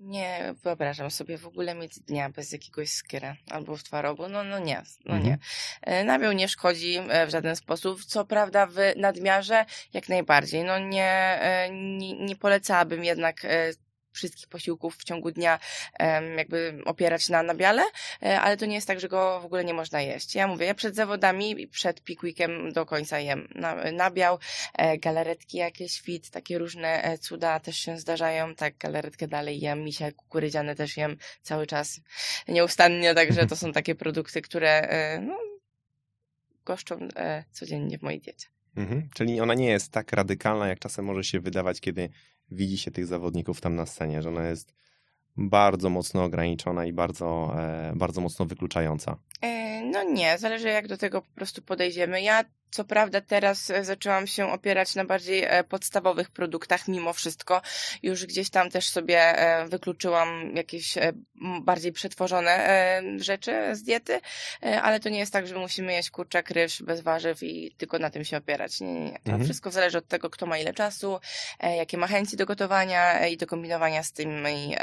Nie wyobrażam sobie w ogóle mieć dnia bez jakiegoś skyra albo w twarogu. No, no nie, no Mhm. nie. Nabiał nie szkodzi e, w żaden sposób. Co prawda w nadmiarze jak najbardziej. No nie, e, nie, nie polecałabym jednak e, wszystkich posiłków w ciągu dnia jakby opierać na nabiale, e, ale to nie jest tak, że go w ogóle nie można jeść. Ja mówię, ja przed zawodami przed peak weekiem do końca jem na, nabiał, e, galaretki jakieś fit, takie różne e, cuda też się zdarzają, tak galaretkę dalej jem, misia kukurydziane też jem cały czas nieustannie, także to są takie produkty, które no, goszczą codziennie w mojej diecie. Mhm. Czyli ona nie jest tak radykalna, jak czasem może się wydawać, kiedy widzi się tych zawodników tam na scenie, że ona jest bardzo mocno ograniczona i bardzo, e, bardzo mocno wykluczająca. E, No nie, zależy jak do tego po prostu podejdziemy. Ja co prawda teraz e, zaczęłam się opierać na bardziej e, podstawowych produktach mimo wszystko. Już gdzieś tam też sobie e, wykluczyłam jakieś bardziej przetworzone rzeczy z diety, ale to nie jest tak, że musimy jeść kurczak, ryż bez warzyw i tylko na tym się opierać. Nie, nie, nie. To Mhm. wszystko zależy od tego, kto ma ile czasu, jakie ma chęci do gotowania i do kombinowania z tymi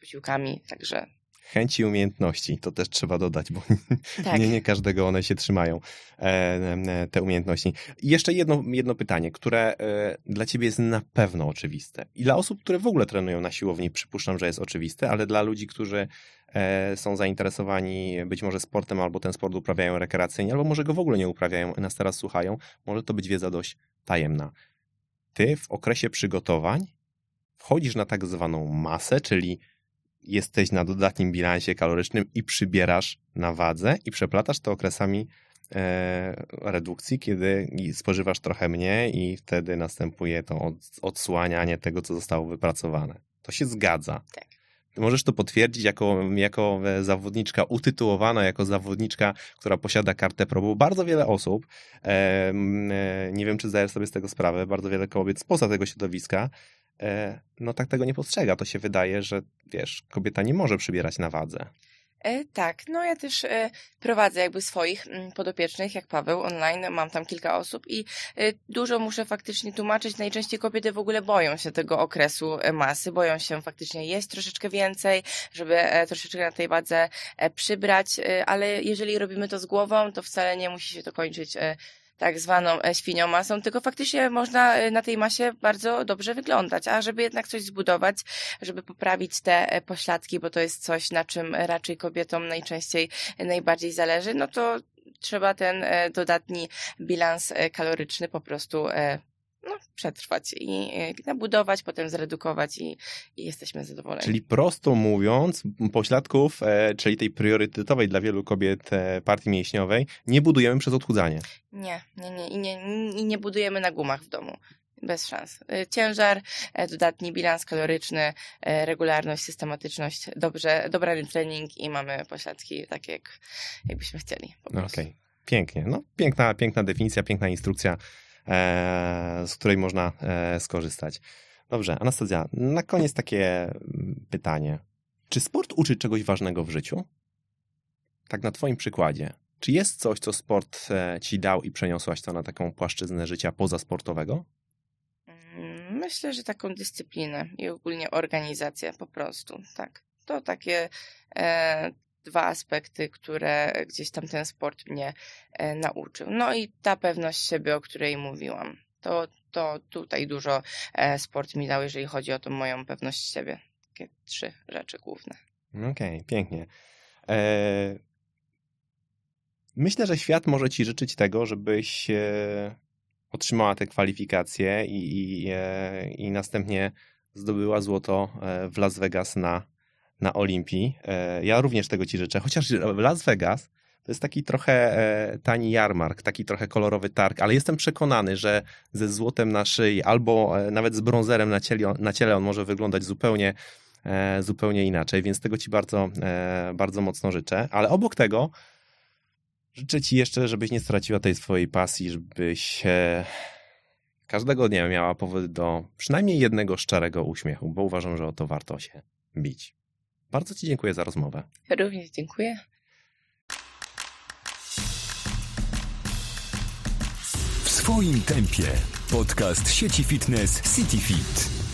posiłkami, także Chęci i umiejętności, to też trzeba dodać, bo <laughs> tak. nie, nie każdego one się trzymają, e, e, te umiejętności. I jeszcze jedno, jedno pytanie, które e, dla ciebie jest na pewno oczywiste. I dla osób, które w ogóle trenują na siłowni, przypuszczam, że jest oczywiste, ale dla ludzi, którzy są zainteresowani być może sportem, albo ten sport uprawiają rekreacyjnie, albo może go w ogóle nie uprawiają, nas teraz słuchają, może to być wiedza dość tajemna. Ty w okresie przygotowań wchodzisz na tak zwaną masę, czyli jesteś na dodatnim bilansie kalorycznym i przybierasz na wadze i przeplatasz to okresami e, redukcji, kiedy spożywasz trochę mniej i wtedy następuje to od, odsłanianie tego, co zostało wypracowane. To się zgadza. Tak. Możesz to potwierdzić jako, jako e, zawodniczka utytułowana, jako zawodniczka, która posiada kartę pro, bo bardzo wiele osób, e, nie wiem czy zdajesz sobie z tego sprawę, bardzo wiele kobiet spoza tego środowiska, no tak tego nie postrzega. To się wydaje, że wiesz, kobieta nie może przybierać na wadze. E, tak, no ja też e, prowadzę jakby swoich mm, podopiecznych, jak Paweł, online, mam tam kilka osób i e, dużo muszę faktycznie tłumaczyć. Najczęściej kobiety w ogóle boją się tego okresu e, masy, boją się faktycznie jeść troszeczkę więcej, żeby e, troszeczkę na tej wadze e, przybrać, e, ale jeżeli robimy to z głową, to wcale nie musi się to kończyć e, tak zwaną e, świnią masą, tylko faktycznie można e, na tej masie bardzo dobrze wyglądać, a żeby jednak coś zbudować, żeby poprawić te e, pośladki, bo to jest coś, na czym raczej kobietom najczęściej najbardziej zależy, no to trzeba ten dodatni bilans kaloryczny po prostu no, przetrwać i nabudować, potem zredukować i, i jesteśmy zadowoleni. Czyli prosto mówiąc, pośladków, e, czyli tej priorytetowej dla wielu kobiet e, partii mięśniowej, nie budujemy przez odchudzanie. Nie, nie, nie. I nie, i nie budujemy na gumach w domu. Bez szans. E, ciężar, e, dodatni bilans kaloryczny, e, regularność, systematyczność, dobrze, dobry trening i mamy pośladki takie, jak, jakbyśmy chcieli. Okej, okay. pięknie. No, piękna, piękna definicja, piękna instrukcja z której można e, skorzystać. Dobrze, Anastazja, na koniec takie mm, pytanie. Czy sport uczy czegoś ważnego w życiu? Tak na Twoim przykładzie. Czy jest coś, co sport e, Ci dał i przeniosłaś to na taką płaszczyznę życia pozasportowego? Mm, myślę, że taką dyscyplinę i ogólnie organizację po prostu, tak. To takie e, dwa aspekty, które gdzieś tam ten sport mnie e, nauczył. No i ta pewność siebie, o której mówiłam. To, to tutaj dużo e, sport mi dał, jeżeli chodzi o tą moją pewność siebie. Takie trzy rzeczy główne. Okej, okay, pięknie. E... Myślę, że świat może ci życzyć tego, żebyś otrzymała te kwalifikacje i, i, i następnie zdobyła złoto w Las Vegas na na Olimpii. E, ja również tego Ci życzę, chociaż Las Vegas to jest taki trochę e, tani jarmark, taki trochę kolorowy targ, ale jestem przekonany, że ze złotem na szyi albo e, nawet z brązerem na ciele, na ciele on może wyglądać zupełnie, zupełnie inaczej, więc tego Ci bardzo, bardzo mocno życzę. Ale obok tego życzę Ci jeszcze, żebyś nie straciła tej swojej pasji, żebyś każdego dnia miała powód do przynajmniej jednego szczerego uśmiechu, bo uważam, że o to warto się bić. Bardzo Ci dziękuję za rozmowę. Również dziękuję. W swoim tempie podcast sieci fitness CityFit.